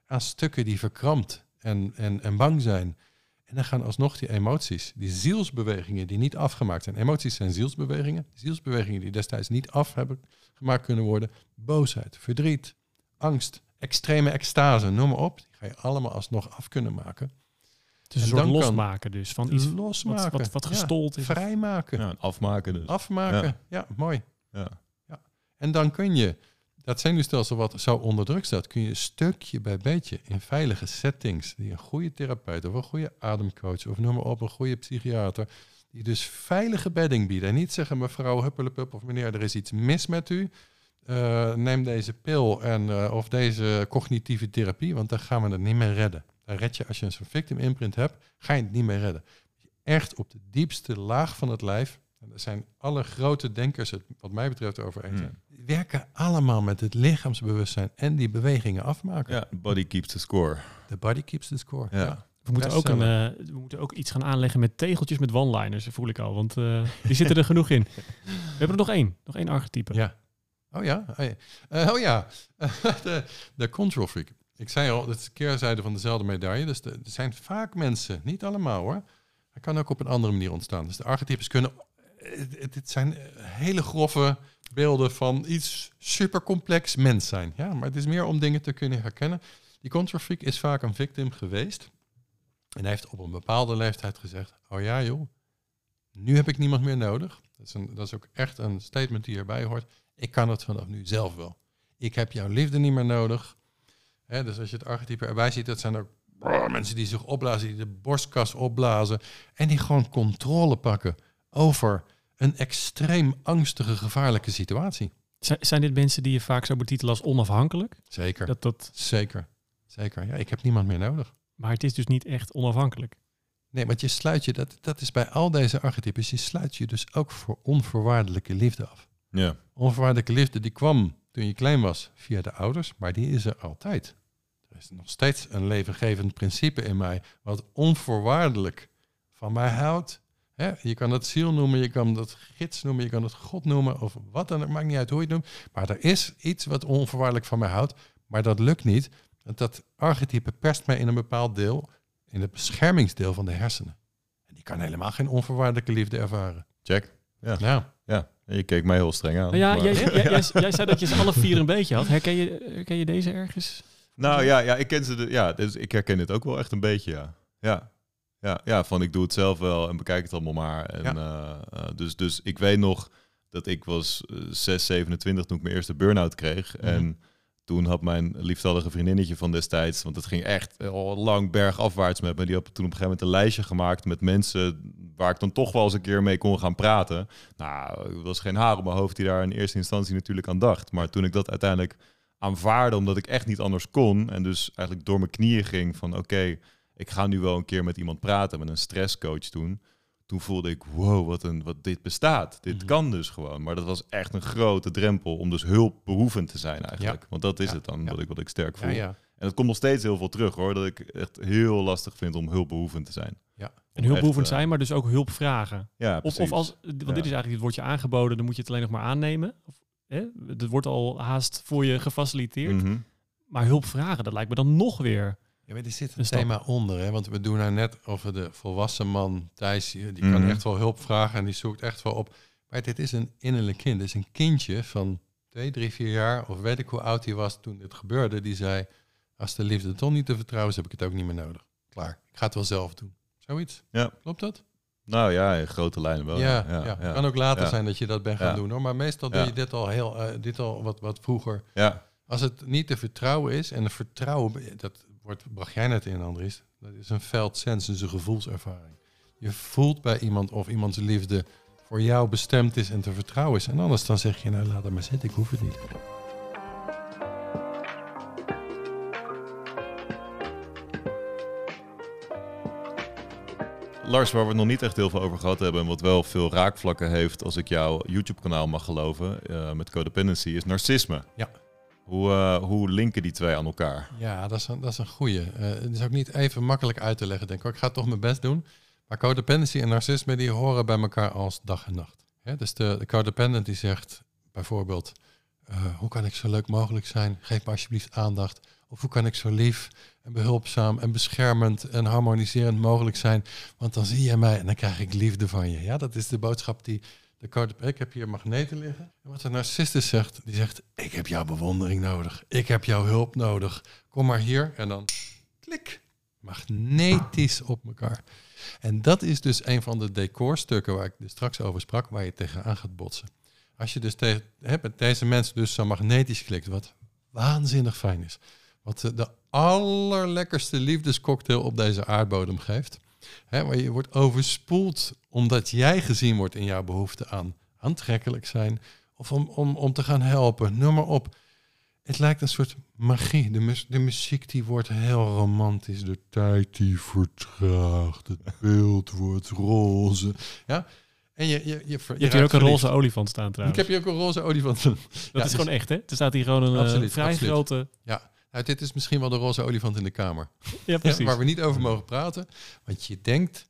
aan stukken die verkrampt en, en, en bang zijn. En dan gaan alsnog die emoties, die zielsbewegingen die niet afgemaakt zijn. Emoties zijn zielsbewegingen. Zielsbewegingen die destijds niet af hebben gemaakt kunnen worden. Boosheid, verdriet, angst, extreme extase, noem maar op. Die ga je allemaal alsnog af kunnen maken. En een soort losmaken dus, van iets losmaken. wat, wat, wat Ja, gestold is. Vrijmaken. Ja, afmaken dus. Afmaken. Ja. mooi. Ja. En dan kun je dat zenuwstelsel wat zo onder druk staat, kun je stukje bij beetje in veilige settings, die een goede therapeut of een goede ademcoach of noem maar op, een goede psychiater, die dus veilige bedding bieden. En niet zeggen mevrouw Huppelepup of meneer, er is iets mis met u. Eh, neem deze pil en, eh, of deze cognitieve therapie, want dan gaan we het niet meer redden. Dan red je, als je een soort victim imprint hebt, ga je het niet meer redden. Echt op de diepste laag van het lijf, en daar zijn alle grote denkers het wat mij betreft over eens, Hmm. die werken allemaal met het lichaamsbewustzijn en die bewegingen afmaken. Ja, body keeps the score. The body keeps the score. Ja. Ja. We moeten, ook een, eh, we moeten ook iets gaan aanleggen met tegeltjes met one-liners, voel ik al. Want eh, die zitten er genoeg in. We hebben er nog één. Nog één archetype. Ja. Oh ja? Oh ja. Eh, oh ja. de, de control freak. Ik zei al, dat is de keerzijde van dezelfde medaille. Dus de- er zijn vaak mensen, niet allemaal hoor. Het kan ook op een andere manier ontstaan. Dus de archetypes kunnen... Het- het zijn eh, hele grove beelden van iets super complex mens zijn. Ja, maar het is meer om dingen te kunnen herkennen. Die control-freak is vaak een victim geweest. En hij heeft op een bepaalde leeftijd gezegd, oh ja joh, nu heb ik niemand meer nodig. Dat is, een, dat is ook echt een statement die erbij hoort. Ik kan het vanaf nu zelf wel. Ik heb jouw liefde niet meer nodig. Dus als je het archetype erbij ziet, dat zijn ook brrr, mensen die zich opblazen, die de borstkas opblazen. En die gewoon controle pakken over een extreem angstige, gevaarlijke situatie. Zijn- Zijn dit mensen die je vaak zou betitelen als onafhankelijk? Zeker, Dat, dat, zeker, zeker. Ja, ik heb niemand meer nodig. maar het is dus niet echt onafhankelijk. Nee, want je sluit je, dat, dat is bij al deze archetypes, je sluit je dus ook voor onvoorwaardelijke liefde af. Ja. Onvoorwaardelijke liefde die kwam toen je klein was via de ouders, maar die is er altijd. Er is nog steeds een levengevend principe in mij wat onvoorwaardelijk van mij houdt. Je kan het ziel noemen, je kan dat gids noemen, je kan het God noemen of wat dan ook, maakt niet uit hoe je het noemt. Maar er is iets wat onvoorwaardelijk van mij houdt, maar dat lukt niet. Want dat archetype perst mij in een bepaald deel, in het beschermingsdeel van de hersenen. En die kan helemaal geen onvoorwaardelijke liefde ervaren. Check. Ja. Ja. Je keek mij heel streng aan. Ja, jij, jij, jij, jij zei dat je ze alle vier een beetje had. Herken je, herken je deze ergens? Nou ja, ja ik ken ze. De, ja, dus ik herken het ook wel echt een beetje. Ja. Ja. Ja, ja, van ik doe het zelf wel en bekijk het allemaal maar. En, eh, eh, dus, dus ik weet nog dat ik was eh, 6, 27 toen ik mijn eerste burn-out kreeg. Mhm. En toen had mijn liefdallige vriendinnetje van destijds, want het ging echt al lang bergafwaarts met me. Die had toen op een gegeven moment een lijstje gemaakt met mensen waar ik dan toch wel eens een keer mee kon gaan praten. Nou, er was geen haar op mijn hoofd die daar in eerste instantie natuurlijk aan dacht. Maar toen ik dat uiteindelijk aanvaarde, omdat ik echt niet anders kon. En dus eigenlijk door mijn knieën ging van oké, ik ga nu wel een keer met iemand praten, met een stresscoach toen. Toen voelde ik, wow, wat, een, wat dit bestaat. Dit Mhm. kan dus gewoon. Maar dat was echt een grote drempel om dus hulpbehoevend te zijn eigenlijk. Want dat is Ja, het dan, ja. wat, ik, wat ik sterk voel. Ja, ja. En het komt nog steeds heel veel terug hoor, dat ik echt heel lastig vind om hulpbehoevend te zijn. Ja. En hulpbehoevend Echt, eh, zijn, maar dus ook hulp vragen. Ja, Of, precies. of als, want Ja. dit is eigenlijk, het wordt je aangeboden, dan moet je het alleen nog maar aannemen. Of, hè? Het wordt al haast voor je gefaciliteerd. Mhm. Maar hulp vragen, dat lijkt me dan nog weer. Ja, maar er zit Een een stap. thema onder, hè? want we doen nou net over de volwassen man Thijs, die die kan Mhm. echt wel hulp vragen en die zoekt echt wel op. Maar dit is een innerlijk kind, dit is een kindje van twee, drie, vier jaar, of weet ik hoe oud hij was toen dit gebeurde, die zei, als de liefde toch niet te vertrouwen is, heb ik het ook niet meer nodig. Klaar, ik ga het wel zelf doen. Zoiets? Ja. Klopt dat? Nou ja, in grote lijnen wel. ja, ja, ja. kan ook later Ja. zijn dat je dat bent gaan Ja. doen hoor, maar meestal doe je dit al heel, eh, dit al wat, wat vroeger. Ja. Als het niet te vertrouwen is, en de vertrouwen, dat wordt, bracht jij net in, Andries, dat is een felt sens, dus een gevoelservaring. Je voelt bij iemand of iemands liefde voor jou bestemd is en te vertrouwen is. En anders dan zeg je, nou laat het maar zitten, ik hoef het niet. Lars, waar we het nog niet echt heel veel over gehad hebben... en wat wel veel raakvlakken heeft, als ik jouw YouTube-kanaal mag geloven... eh, met codependency, is narcisme. Ja. Hoe, eh, hoe linken die twee aan elkaar? Ja, dat is een, dat is een goeie. Eh, het is ook niet even makkelijk uit te leggen, denk ik. Ik ga toch mijn best doen. Maar codependency en narcisme, die horen bij elkaar als dag en nacht. Dus de, de codependent die zegt bijvoorbeeld... eh, hoe kan ik zo leuk mogelijk zijn? Geef me alsjeblieft aandacht. Of hoe kan ik zo lief en behulpzaam en beschermend en harmoniserend mogelijk zijn? Want dan zie je mij en dan krijg ik liefde van je. Ja, dat is de boodschap die de. Ik heb hier magneten liggen. En wat de narcist dus zegt, die zegt... Ik heb jouw bewondering nodig. Ik heb jouw hulp nodig. Kom maar hier. En dan klik. Magnetisch op elkaar. En dat is dus een van de decorstukken waar ik dus straks over sprak, waar je tegenaan gaat botsen. Als je dus tegen, met deze mensen dus zo magnetisch klikt, wat waanzinnig fijn is. Wat de allerlekkerste liefdescocktail op deze aardbodem geeft. Hè, waar je wordt overspoeld omdat jij gezien wordt in jouw behoefte aan aantrekkelijk zijn. Of om, om, om te gaan helpen, noem maar op. Het lijkt een soort magie. De, de muziek die wordt heel romantisch. De tijd die vertraagt. Het beeld wordt roze. Ja? En je, je, je, hebt hier ook een roze olifant staan Ik trouwens. heb hier ook een roze olifant. Dat Ja, is dus- gewoon echt, hè? Er staat hier gewoon een eh, Absoluut, vrij absoluut. grote... Ja, nou, dit is misschien wel de roze olifant in de kamer. Ja, Ja, precies. waar we niet over mogen praten. Want je denkt,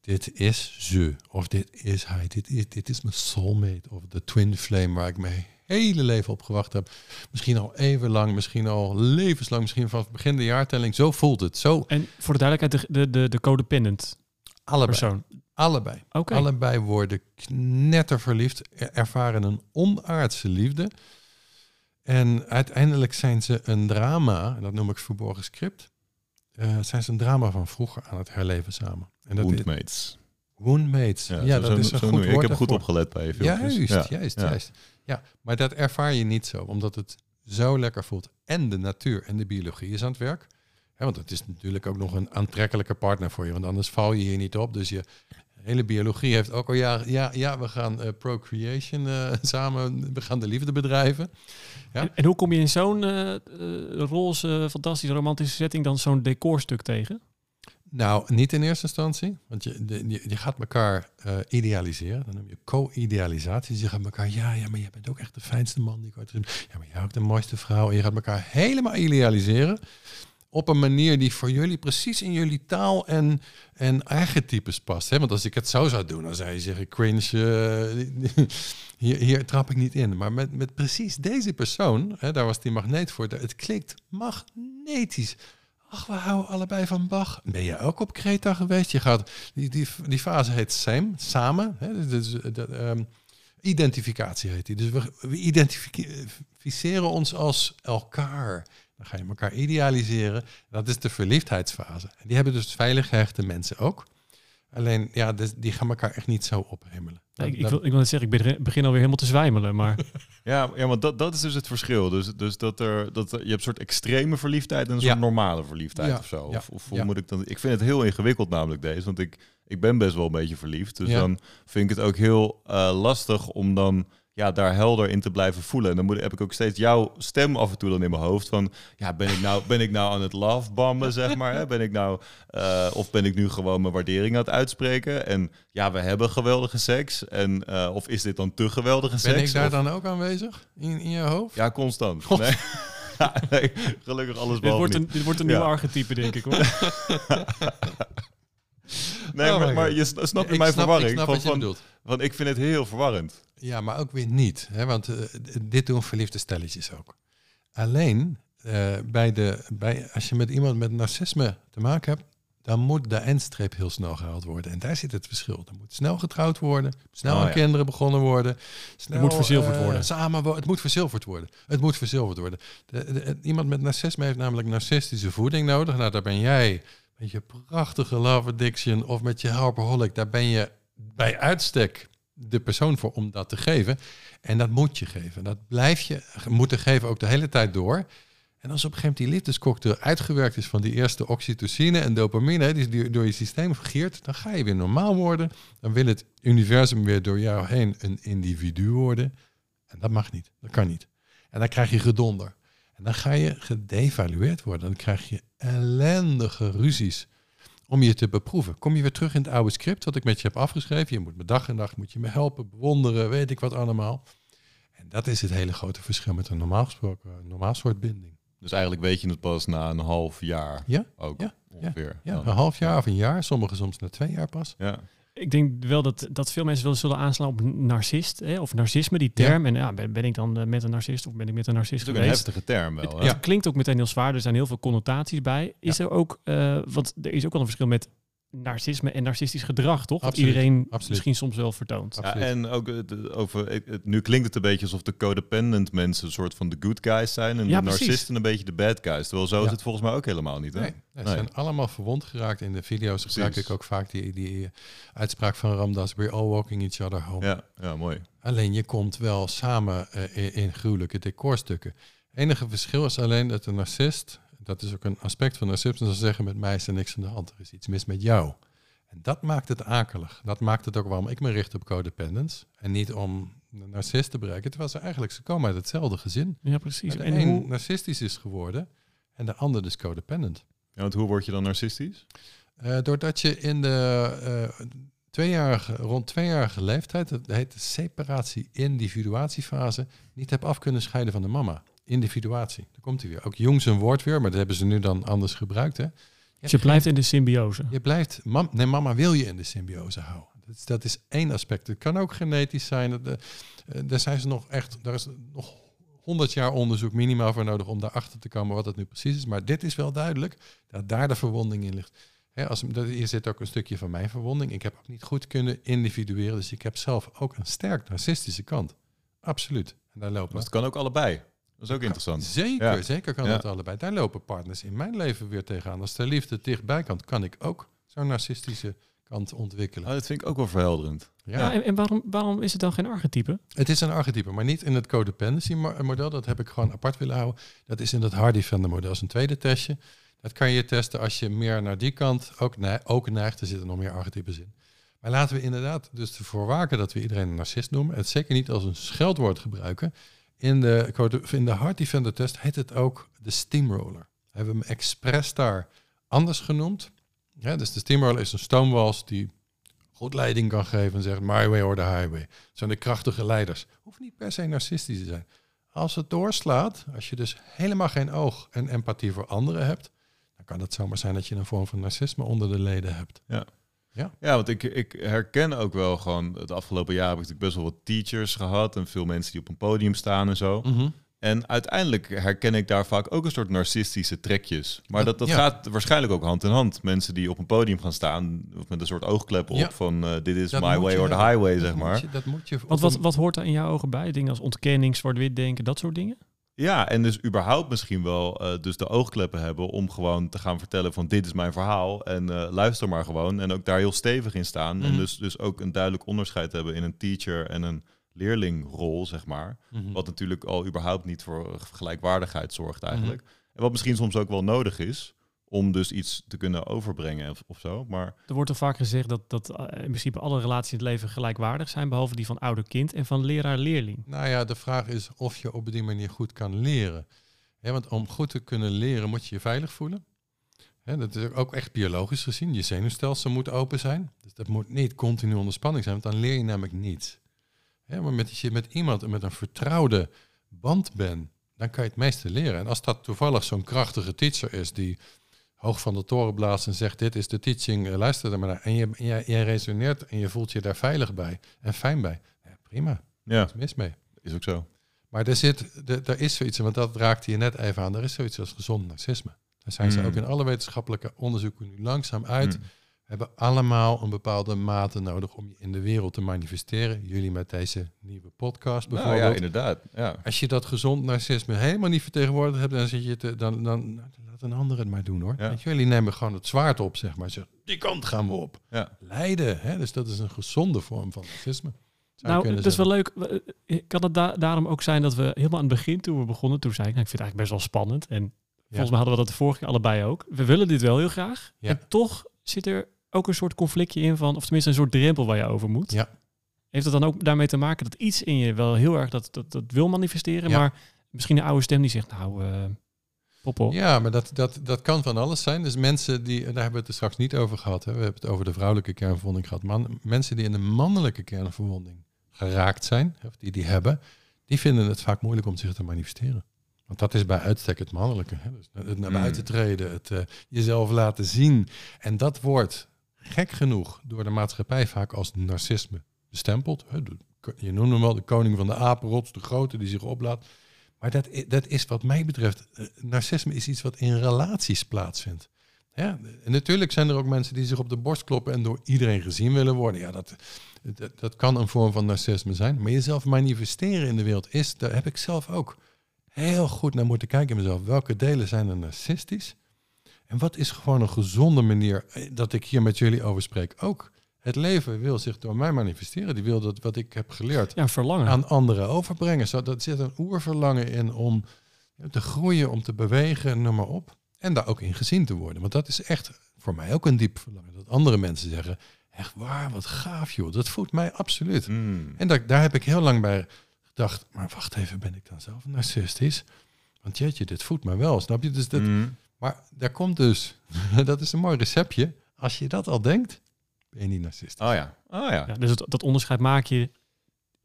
dit is ze. Of dit is hij. Dit is, dit is mijn soulmate. Of de twin flame waar ik mijn hele leven op gewacht heb. Misschien al even lang. Misschien al levenslang. Misschien vanaf het begin de jaartelling. Zo voelt het. Zo En voor de duidelijkheid, de, de, de, de codependent allebei. persoon. Allebei. Oké. Allebei worden knetterverliefd. er- Ervaren een onaardse liefde. En uiteindelijk zijn ze een drama, en dat noem ik verborgen script, eh, zijn ze een drama van vroeger aan het herleven samen. En dat Woundmates. Woundmates. Ja, zo- dat is een goed woord Ik heb goed opgelet bij je filmpjes. Juist, Ja, juist, ja. juist. Ja, maar dat ervaar je niet zo, omdat het zo lekker voelt. En de natuur en de biologie is aan het werk. Want het is natuurlijk ook nog een aantrekkelijke partner voor je, want anders val je hier niet op. Dus je hele biologie heeft ook al ja, ja, ja we gaan eh, procreation eh, samen, we gaan de liefde bedrijven. Ja. En, en hoe kom je in zo'n eh, roze, fantastische, romantische setting dan zo'n decorstuk tegen? Nou, niet in eerste instantie, want je, de- je, je gaat elkaar idealiseren. Dan noem je co-idealisatie. Dus je gaat elkaar, ja, ja, maar jij bent ook echt de fijnste man die ik ooit heb. Ja, maar jij ook de mooiste vrouw. En je gaat elkaar helemaal idealiseren. Op een manier die voor jullie precies in jullie taal en, en archetypes past. Hè? Want als ik het zo zou doen, dan zou je zeggen, cringe, eh, hier, hier trap ik niet in. Maar met, met precies deze persoon, hè, daar was die magneet voor, het klikt magnetisch. Ach, we houden allebei van Bach. Ben jij ook op Kreta geweest? Je gaat, die, die, die fase heet SAM, samen. Hè? Dus, dus, dat, ehm, identificatie heet die. Dus we, we identificeren ons als elkaar. Dan ga je elkaar idealiseren. Dat is de verliefdheidsfase. En die hebben dus veilig gehechte mensen ook. Alleen, ja, dus die gaan elkaar echt niet zo ophemelen. ik, ik, wil, ik wil net zeggen, ik begin, begin alweer helemaal te zwijmelen. Maar Ja, ja maar dat, dat is dus het verschil. Dus, dus dat er, dat er, je hebt een soort extreme verliefdheid en een Ja. soort normale verliefdheid Ja, of zo. ja, Of, of hoe ja. moet ik dan... Ik vind het heel ingewikkeld namelijk deze, want ik, ik ben best wel een beetje verliefd. Dus Ja. dan vind ik het ook heel eh, lastig om dan ja, daar helder in te blijven voelen. En dan moet, heb ik ook steeds jouw stem af en toe dan in mijn hoofd van... Ja, ben ik nou, ben ik nou aan het lovebomben, zeg maar? Hè? Ben ik nou... eh, of ben ik nu gewoon mijn waardering aan het uitspreken? En ja, we hebben geweldige seks. En, eh, of is dit dan te geweldige seks? ben ik daar Of- dan ook aanwezig in, in je hoofd? ja, constant. Nee. Ja, nee, gelukkig alles dit wordt, een, dit wordt een nieuw Ja. archetype, denk ik. Hoor. Nee, Oh maar, je sn- snapt Ik mijn snap- verwarring. Ik snap van, wat je van, bedoelt. want ik vind het heel verwarrend. Ja, maar ook weer niet. Hè? Want eh, dit doen verliefde stelletjes ook. Alleen, eh, bij de, bij, als je met iemand met narcisme te maken hebt, dan moet de eindstreep heel snel gehaald worden. En daar zit het verschil. Er moet snel getrouwd worden, snel Oh, aan ja. kinderen begonnen worden. Snel, moet verzilverd eh, worden. Samen, het moet verzilverd worden. Het moet verzilverd worden. De, de- de- iemand met narcisme heeft namelijk narcistische voeding nodig. Nou, daar ben jij met je prachtige love addiction of met je helperholic. Daar ben je bij uitstek de persoon voor om dat te geven. En dat moet je geven. Dat blijf je moeten geven ook de hele tijd door. En als op een gegeven moment die liefdescocktail uitgewerkt is van die eerste oxytocine en dopamine, die door je systeem giert, dan ga je weer normaal worden. Dan wil het universum weer door jou heen een individu worden. En dat mag niet. Dat kan niet. En dan krijg je gedonder. En dan ga je gedevalueerd worden. Dan krijg je ellendige ruzies om je te beproeven. Kom je weer terug in het oude script wat ik met je heb afgeschreven. Je moet me dag en nacht moet je me helpen, bewonderen, weet ik wat allemaal. En dat is het hele grote verschil met een normaal gesproken normaal soort binding. Dus eigenlijk weet je het pas na een half jaar Ja, ook ja, ongeveer. ja, Dan. een half jaar of een jaar, sommigen soms na twee jaar pas. Ja. Ik denk wel dat, dat veel mensen wel zullen aanslaan op narcist, hè, of narcisme, die term. En ja, ben, ben ik dan eh, met een narcist of ben ik met een narcist Het is ook een geweest? heftige term wel. Het, het klinkt ook meteen heel zwaar, er zijn heel veel connotaties bij. Is er ook, eh, want er is ook wel een verschil met narcisme en narcistisch gedrag, toch? Dat iedereen absoluut. misschien soms wel vertoont. Ja, en ook het, het over, het- het- nu klinkt het een beetje alsof de codependent mensen een soort van de good guys zijn en Ja, de precies. narcisten een beetje de bad guys. Terwijl zo is het volgens mij ook helemaal niet. Hè? Nee, ze Nee. zijn allemaal verwond geraakt in de video's. Gebruik ik ook vaak die, die eh, uitspraak van Ramdas. We're all walking each other home. Ja, ja, mooi. Alleen je komt wel samen eh, in, in gruwelijke decorstukken. enige verschil is alleen dat een narcist, dat is ook een aspect van narcisme, zal zeggen met mij is er niks aan de hand. Er is iets mis met jou. En dat maakt het akelig. Dat maakt het ook waarom ik me richt op codependence. En niet om een narcist te bereiken. Terwijl ze eigenlijk, ze komen uit hetzelfde gezin. Ja, precies. De En een hoe, narcistisch is geworden en de ander dus codependent. Ja, want hoe word je dan narcistisch? Eh, doordat je in de eh, tweejarige, rond tweejarige leeftijd, dat heet de separatie-individuatiefase, niet hebt af kunnen scheiden van de mama. Individuatie. Daar komt hij weer. Ook Jung zijn woord weer, maar dat hebben ze nu dan anders gebruikt. Hè? dus je blijft in de symbiose. Je blijft, mam, nee, mama wil je in de symbiose houden. Dat is, dat is één aspect. Het kan ook genetisch zijn. Dat, eh, eh, daar zijn ze nog echt, daar is nog 100 jaar onderzoek minimaal voor nodig om daarachter te komen wat het nu precies is. Maar dit is wel duidelijk dat daar de verwonding in ligt. Hè, als, dat- hier zit ook een stukje van mijn verwonding. Ik heb ook niet goed kunnen individueren. Dus ik heb zelf ook een sterk narcistische kant. Absoluut. En daar lopen Maar het kan ook allebei. Dat is ook interessant. Zeker, Ja. zeker kan Ja. dat allebei. Daar lopen partners in mijn leven weer tegenaan. Als de liefde dichtbij kan, kan ik ook zo'n narcistische kant ontwikkelen. Oh, dat vind ik ook wel verhelderend. Ja. Ja, en, en waarom, waarom is het dan geen archetype? Het is een archetype, maar niet in het codependency mo- model. Dat heb ik gewoon apart willen houden. Dat is in het Hardy Vendor model. Dat is een tweede testje. Dat kan je testen als je meer naar die kant ook, ne- ook neigt. Er zitten nog meer archetypes in. Maar laten we inderdaad dus ervoor waken dat we iedereen een narcist noemen. Het zeker niet als een scheldwoord gebruiken. In de, in de Hardy Vendor test heet het ook de steamroller. We hebben hem expres daar anders genoemd. Ja, dus de steamroller is een stoomwals die goed leiding kan geven en zegt my way or the highway. Het zijn de krachtige leiders. Hoeft niet per se narcistisch te zijn. Als het doorslaat, als je dus helemaal geen oog en empathie voor anderen hebt, dan kan het zomaar zijn dat je een vorm van narcisme onder de leden hebt. Ja, want ik, ik herken ook wel gewoon... Het afgelopen jaar heb ik natuurlijk best wel wat teachers gehad... en veel mensen die op een podium staan en zo. En uiteindelijk herken ik daar vaak ook een soort narcistische trekjes. Maar dat, dat Ja. gaat waarschijnlijk ook hand in hand. Mensen die op een podium gaan staan of met een soort oogklep op Ja. van eh, dit is Dat my way je or the highway, Dat zeg moet maar. je- dat moet je. Wat, op wat, wat hoort daar in jouw ogen bij? Dingen als ontkenning, zwart-wit denken, dat soort dingen? Ja, en dus überhaupt misschien wel eh, dus de oogkleppen hebben om gewoon te gaan vertellen van dit is mijn verhaal en eh, luister maar gewoon. En ook daar heel stevig in staan. En Mhm. dus, dus ook een duidelijk onderscheid hebben in een teacher en een leerlingrol, zeg maar. Mhm. Wat natuurlijk al überhaupt niet voor gelijkwaardigheid zorgt eigenlijk. Mhm. En wat misschien soms ook wel nodig is om dus iets te kunnen overbrengen of, of zo. Maar Er wordt er vaak gezegd dat, dat eh, in principe alle relaties in het leven gelijkwaardig zijn, behalve die van ouder-kind en van leraar-leerling. Nou ja, de vraag is of je op die manier goed kan leren. Hè, want om goed te kunnen leren moet je je veilig voelen. Hè, dat is ook echt biologisch gezien. Je zenuwstelsel moet open zijn. Dus dat moet niet continu onder spanning zijn, want dan leer je namelijk niets. Hè, maar met, als je met iemand met een vertrouwde band bent, dan kan je het meeste leren. En als dat toevallig zo'n krachtige teacher is die hoog van de toren blaast en zegt dit is de teaching, eh, luister er maar naar. En je, jij, jij resoneert en je voelt je daar veilig bij en fijn bij. Ja, prima, ja, is mis mee. is ook zo. Maar er, zit, er, er is zoiets, want dat raakte je net even aan, er is zoiets als gezond narcisme. Daar zijn ze Mm. ook in alle wetenschappelijke onderzoeken nu langzaam uit. Mm. Hebben allemaal een bepaalde mate nodig om je in de wereld te manifesteren. Jullie met deze nieuwe podcast Nou bijvoorbeeld. ja, inderdaad. Ja. Als je dat gezond narcisme helemaal niet vertegenwoordigd hebt, dan zit je te, dan, dan laat een ander het maar doen hoor. Ja. Weet je, jullie nemen gewoon het zwaard op, zeg maar. Zeg, die kant gaan we op. Ja. Leiden, hè? dus dat is een gezonde vorm van je Nou, dat is wel leuk. Eh, Kan het da- daarom ook zijn dat we helemaal aan het begin, toen we begonnen, toen zei ik, nou, ik vind het eigenlijk best wel spannend. En volgens mij hadden we dat de vorige keer allebei ook. We willen dit wel heel graag. Ja. En toch zit er ook een soort conflictje in van, of tenminste een soort drempel waar je over moet. Ja. Heeft het dan ook daarmee te maken dat iets in je wel heel erg dat, dat, dat wil manifesteren, Ja. maar misschien een oude stem die zegt, nou, eh Ja, maar dat, dat, dat kan van alles zijn. Dus mensen die, daar hebben we het er straks niet over gehad. Hè. We hebben het over de vrouwelijke kernverwonding gehad. Man, mensen die in de mannelijke kernverwonding geraakt zijn, of die die hebben, die vinden het vaak moeilijk om zich te manifesteren. Want dat is bij uitstek het mannelijke. Hè. Dus het naar Mm. buiten treden, het eh, jezelf laten zien. En dat wordt gek genoeg door de maatschappij vaak als narcisme bestempeld. Je noemt hem wel de koning van de apenrots, de grote die zich oplaat. Maar dat, dat is wat mij betreft, eh, narcisme is iets wat in relaties plaatsvindt. Ja, en natuurlijk zijn er ook mensen die zich op de borst kloppen en door iedereen gezien willen worden. Ja, dat, dat, dat kan een vorm van narcisme zijn. Maar jezelf manifesteren in de wereld is, daar heb ik zelf ook heel goed naar moeten kijken in mezelf. Welke delen zijn er narcistisch? En wat is gewoon een gezonde manier eh, dat ik hier met jullie over spreek? Ook het leven wil zich door mij manifesteren. Die wil dat wat ik heb geleerd Ja, verlangen. aan anderen overbrengen. Zo, dat zit een oerverlangen in om te groeien, om te bewegen, noem maar op. En daar ook in gezien te worden. Want dat is echt voor mij ook een diep verlangen. Dat andere mensen zeggen, echt waar, wat gaaf joh. Dat voelt mij absoluut. Mm. En daar, daar heb ik heel lang bij gedacht, maar wacht even, ben ik dan zelf narcistisch? Want jeetje, dit voelt mij wel, snap je? Dus dat, Mm. Maar daar komt dus, dat is een mooi receptje. Als je dat al denkt, ben je niet narcistisch. Oh ja. Oh ja. Ja, dus het- dat onderscheid maak je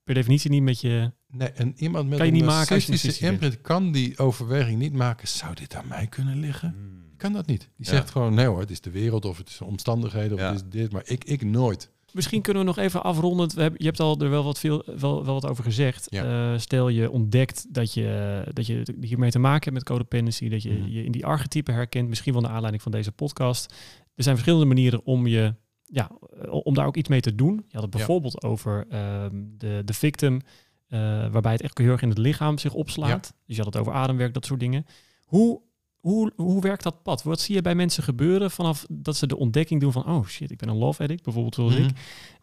per definitie niet met je... Nee, en iemand met een narcistische narcistisch imprint kan die overweging niet maken. Zou dit aan mij kunnen liggen? Mm. Kan dat niet. Die Ja. zegt gewoon, nee hoor, het is de wereld of het is omstandigheden of Ja. het is dit. Maar ik, ik nooit. Misschien kunnen we nog even afronden. We hebben, je hebt al er wel wat, veel, wel, wel wat over gezegd. Ja. Eh, stel je ontdekt dat je, dat je hiermee te maken hebt met codependency. Dat je Mhm. je in die archetype herkent. Misschien wel naar aanleiding van deze podcast. Er zijn verschillende manieren om je... Ja, om daar ook iets mee te doen. Je had het Ja. bijvoorbeeld over ehm, de, de victim. eh, waarbij het echt heel erg in het lichaam zich opslaat. Dus je had het over ademwerk, dat soort dingen. Hoe, hoe, hoe werkt dat pad? Wat zie je bij mensen gebeuren vanaf dat ze de ontdekking doen van, oh shit, ik ben een love addict, bijvoorbeeld zoals Mhm. ik.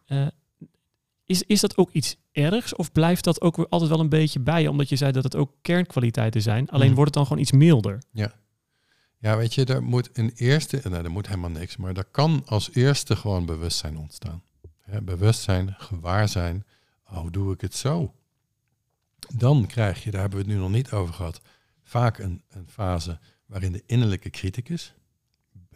Eh, is, is dat ook iets ergs of blijft dat ook altijd wel een beetje bij je? Omdat je zei dat het ook kernkwaliteiten zijn. Alleen Mhm. wordt het dan gewoon iets milder. Ja, weet je, er moet een eerste, nou, er moet helemaal niks, maar er kan als eerste gewoon bewustzijn ontstaan. Bewustzijn, gewaarzijn, oh, hoe doe ik het zo? Dan krijg je, daar hebben we het nu nog niet over gehad, vaak een, een fase waarin de innerlijke criticus,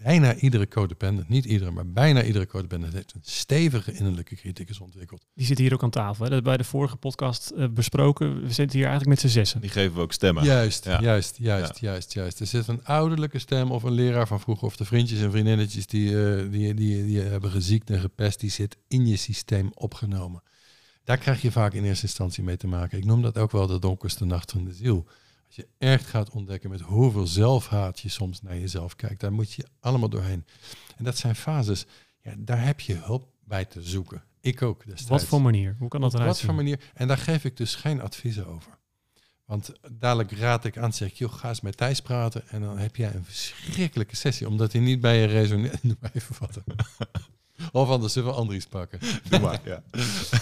bijna iedere codependent, niet iedere, maar bijna iedere codependent heeft een stevige innerlijke criticus ontwikkeld. Die zit hier ook aan tafel. Hè? Dat bij de vorige podcast eh, besproken. We zitten hier eigenlijk met z'n zessen. Die geven we ook stemmen. Juist, Ja. juist, juist, juist, juist. Er zit een ouderlijke stem of een leraar van vroeger of de vriendjes en vriendinnetjes die, eh, die, die, die hebben geziekt en gepest, die zit in je systeem opgenomen. Daar krijg je vaak in eerste instantie mee te maken. Ik noem dat ook wel de donkerste nacht van de ziel. Je echt gaat ontdekken met hoeveel zelfhaat je soms naar jezelf kijkt, daar moet je allemaal doorheen. En dat zijn fases, ja, daar heb je hulp bij te zoeken. Ik ook destijds. Wat voor manier? Hoe kan dat eruit wat voor manier? En daar geef ik dus geen adviezen over. Want dadelijk raad ik aan, zeg ik, joh, ga eens met Thijs praten. En dan heb jij een verschrikkelijke sessie, omdat hij niet bij je resoneert. Doe maar even wat. Of anders zullen we Andries pakken. Doe maar, ja.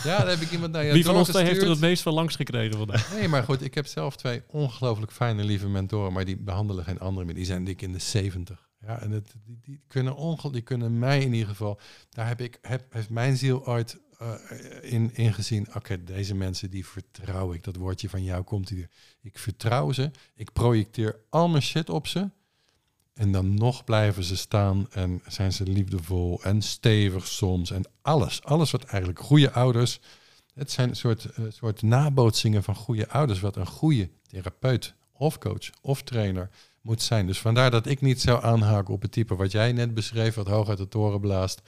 Ja, daar heb ik iemand naar je Wie van ons twee heeft er het meest van langs gekregen vandaag? Nee, maar goed, ik heb zelf twee ongelooflijk fijne, lieve mentoren, maar die behandelen geen anderen meer. Die zijn dik in de 70. Ja, en het, die, die, kunnen onge die kunnen mij in ieder geval. Daar heb ik, heb, heeft mijn ziel ooit eh, in, in gezien. Oké, deze mensen die vertrouw ik. Dat woordje van jou komt hier. Ik vertrouw ze. Ik projecteer al mijn shit op ze. En dan nog blijven ze staan en zijn ze liefdevol en stevig soms. En alles, alles wat eigenlijk goede ouders. Het zijn een soort, eh, soort nabootsingen van goede ouders. Wat een goede therapeut of coach of trainer moet zijn. Dus vandaar dat ik niet zou aanhaken op het type wat jij net beschreef. Wat hoog uit de toren blaast.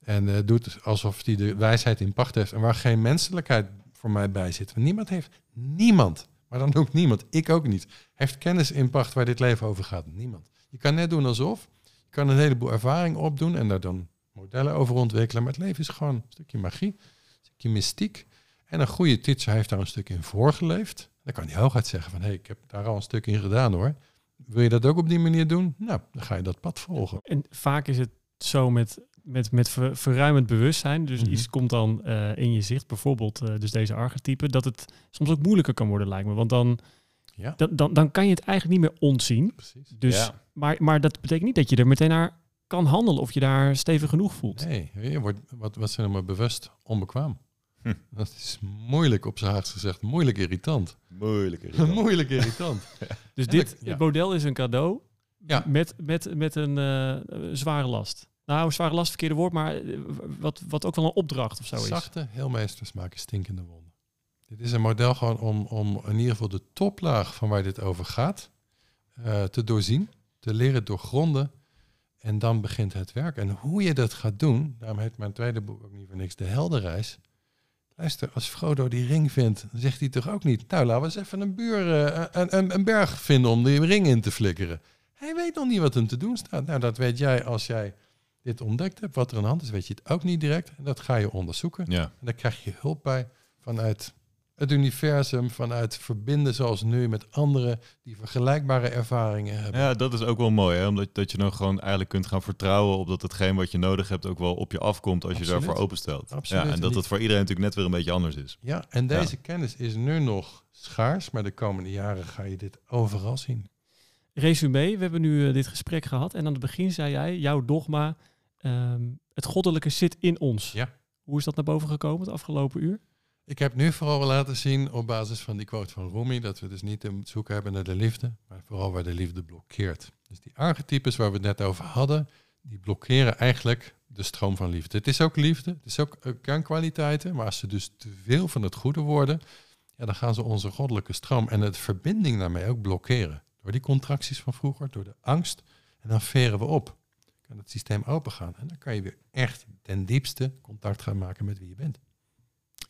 En eh, doet alsof hij de wijsheid in pacht heeft. En waar geen menselijkheid voor mij bij zit. Niemand heeft, niemand, maar dan ook niemand, ik ook niet, heeft kennis in pacht waar dit leven over gaat. Niemand. Je kan net doen alsof. Je kan een heleboel ervaring opdoen en daar dan modellen over ontwikkelen. Maar het leven is gewoon een stukje magie, een stukje mystiek. En een goede teacher heeft daar een stuk in voorgeleefd. Dan kan hij hooguit zeggen van, hé, hey, ik heb daar al een stuk in gedaan hoor. Wil je dat ook op die manier doen? Nou, dan ga je dat pad volgen. En vaak is het zo met, met, met ver- verruimend bewustzijn. Dus Mhm. iets komt dan eh, in je zicht, bijvoorbeeld eh, dus deze archetype, dat het soms ook moeilijker kan worden, lijkt me. Want dan, Ja, dan, dan, dan kan je het eigenlijk niet meer ontzien. precies. Dus, Ja. maar, maar dat betekent niet dat je er meteen naar kan handelen of je daar stevig genoeg voelt. Nee, je wordt, wat, wat zijn maar bewust onbekwaam. Hm. Dat is moeilijk op zijn Haags gezegd. Moeilijk irritant. Moeilijk. irritant. moeilijk irritant. Dus En dit dat- model is een cadeau Ja. met, met, met een eh, zware last. Nou, zware last, verkeerde woord, maar wat, wat ook wel een opdracht of zo is. Zachte heelmeesters maken stinkende wonden. Dit is een model gewoon om, om in ieder geval de toplaag van waar dit over gaat eh, te doorzien, te leren doorgronden. En dan begint het werk. En hoe je dat gaat doen, daarom heet mijn tweede boek ook niet voor niks De Heldenreis. Luister, als Frodo die ring vindt, dan zegt hij toch ook niet... Nou, laten we eens even een, buur, eh, een, een, een berg vinden om die ring in te flikkeren. Hij weet nog niet wat hem te doen staat. Nou, dat weet jij als jij dit ontdekt hebt, wat er aan de hand is, weet je het ook niet direct. En dat ga je onderzoeken. Ja. En daar krijg je hulp bij vanuit het universum, vanuit verbinden zoals nu met anderen die vergelijkbare ervaringen hebben. ja, dat is ook wel mooi. Hè? Omdat dat je dan gewoon eigenlijk kunt gaan vertrouwen op dat hetgeen wat je nodig hebt ook wel op je afkomt als je daarvoor openstelt. Absoluut. Ja, en dat het voor iedereen natuurlijk net weer een beetje anders is. Ja, en deze kennis is nu nog schaars, maar de komende jaren ga je dit overal zien. Resume, we hebben nu eh, dit gesprek gehad en aan het begin zei jij, jouw dogma, ehm, het goddelijke zit in ons. Ja. Hoe is dat naar boven gekomen het afgelopen uur? Ik heb nu vooral laten zien op basis van die quote van Rumi dat we dus niet te zoeken hebben naar de liefde, maar vooral waar de liefde blokkeert. Dus die archetypes waar we het net over hadden, die blokkeren eigenlijk de stroom van liefde. Het is ook liefde, het is ook eh, kernkwaliteiten, maar als ze dus te veel van het goede worden, ja, dan gaan ze onze goddelijke stroom en het verbinding daarmee ook blokkeren. Door die contracties van vroeger, door de angst. En dan veren we op. Kan het systeem open gaan. En dan kan je weer echt ten diepste contact gaan maken met wie je bent.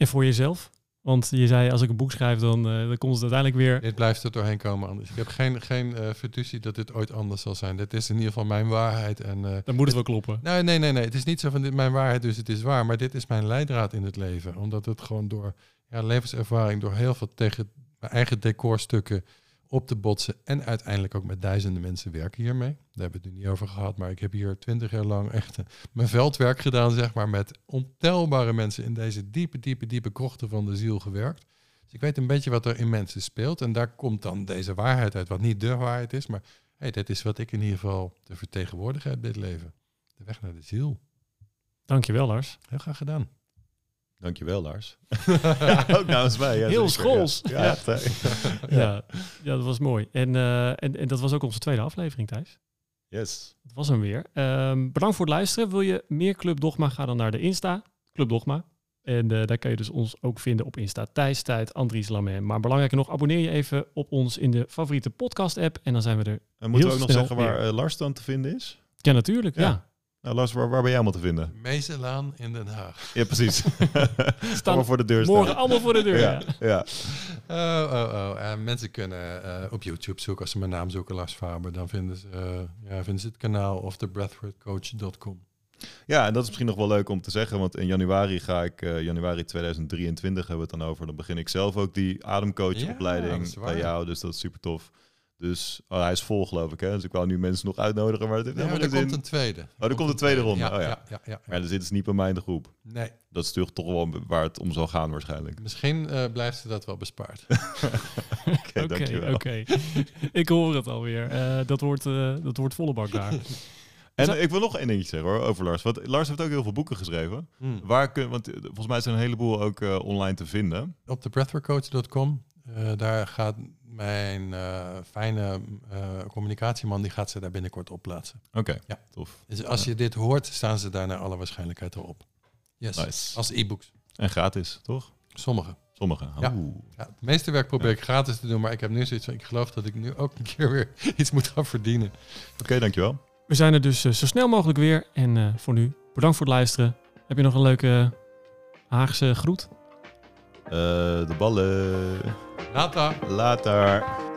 En voor jezelf? Want je zei, als ik een boek schrijf, dan, eh, dan komt het uiteindelijk weer... Dit blijft er doorheen komen anders. Ik heb geen, geen fiducie dat dit ooit anders zal zijn. Dit is in ieder geval mijn waarheid. En, eh, Dan moet het wel kloppen. nee, nee, nee, nee. Het is niet zo van dit mijn waarheid, dus het is waar. Maar dit is mijn leidraad in het leven. Omdat het gewoon door ja, levenservaring door heel veel tegen mijn eigen decorstukken op te botsen. En uiteindelijk ook met duizenden mensen werken hiermee. Daar hebben we het nu niet over gehad. Maar ik heb hier twintig jaar lang echt eh, mijn veldwerk gedaan, zeg maar. Met ontelbare mensen in deze diepe, diepe, diepe krochten van de ziel gewerkt. Dus ik weet een beetje wat er in mensen speelt. En daar komt dan deze waarheid uit, wat niet de waarheid is. Maar hey, dit is wat ik in ieder geval te vertegenwoordigen heb, dit leven. De weg naar de ziel. Dankjewel, Lars. Heel graag gedaan. Dankjewel, Lars. ja, ook namens mij. Ja, Heel schools. Ja, ja. Ja, ja dat was mooi. En, eh, en, en dat was ook onze tweede aflevering, Thijs. Yes. Dat was hem weer. Ehm, bedankt voor het luisteren. Wil je meer Club Dogma? Ga dan naar de Insta, Club Dogma. En eh, daar kan je dus ons ook vinden op Insta. Thijs Tijd, Andries Lamen. Maar belangrijker nog, abonneer je even op ons in de favoriete podcast app. En dan zijn we er. En moeten we ook nog zeggen waar eh, Lars dan te vinden is? Ja, natuurlijk. Ja. Nou, Lars, waar, waar ben jij allemaal te vinden? Meeselaan in Den Haag. Ja, precies. Staan Allemaal voor de deur staan. Morgen allemaal voor de deur. Ja. Oh, oh, oh. En mensen kunnen eh, op YouTube zoeken, als ze mijn naam zoeken, Lars Faber, dan vinden ze, eh, ja, vinden ze het kanaal of de breathworkcoach.com. ja, en dat is misschien nog wel leuk om te zeggen, want in januari ga ik, eh, januari 2023 hebben we het dan over, dan begin ik zelf ook die ademcoachopleiding bij jou, dus dat is super tof. Dus oh, hij is vol geloof ik, hè? dus ik wou nu mensen nog uitnodigen, maar het heeft Ja, maar helemaal er komt een tweede. er komt een tweede ronde. Ja, Oh, ja. ja, ja, ja, Maar dan zitten ze niet bij mij in de groep. Nee, Dat is toch toch wel waar het om zal gaan waarschijnlijk. misschien eh, blijft ze dat wel bespaard. Oké, Oké, dankjewel. oké. ik hoor het alweer. Eh dat, wordt, eh, dat wordt volle bak daar. En Zo- ik wil nog één dingetje zeggen hoor, over Lars. Want Lars heeft ook heel veel boeken geschreven. Hmm. Waar kun, want volgens mij zijn een heleboel ook eh, online te vinden. Op de breathworkcoach.com, eh, daar gaat mijn eh, fijne eh, communicatieman, die gaat ze daar binnenkort op plaatsen. Oké, Ja. tof. Dus als je dit hoort, staan ze daar naar alle waarschijnlijkheid erop. Yes, Nice. als e-books. En gratis, toch? Sommige. Sommige. Ja. Ja, het meeste werk probeer ik gratis te doen, maar ik heb nu zoiets van, ik geloof dat ik nu ook een keer weer iets moet gaan verdienen. Oké, dankjewel. We zijn er dus eh, zo snel mogelijk weer. En eh, voor nu, bedankt voor het luisteren. Heb je nog een leuke Haagse groet? Eh, de ballen. Later! Later.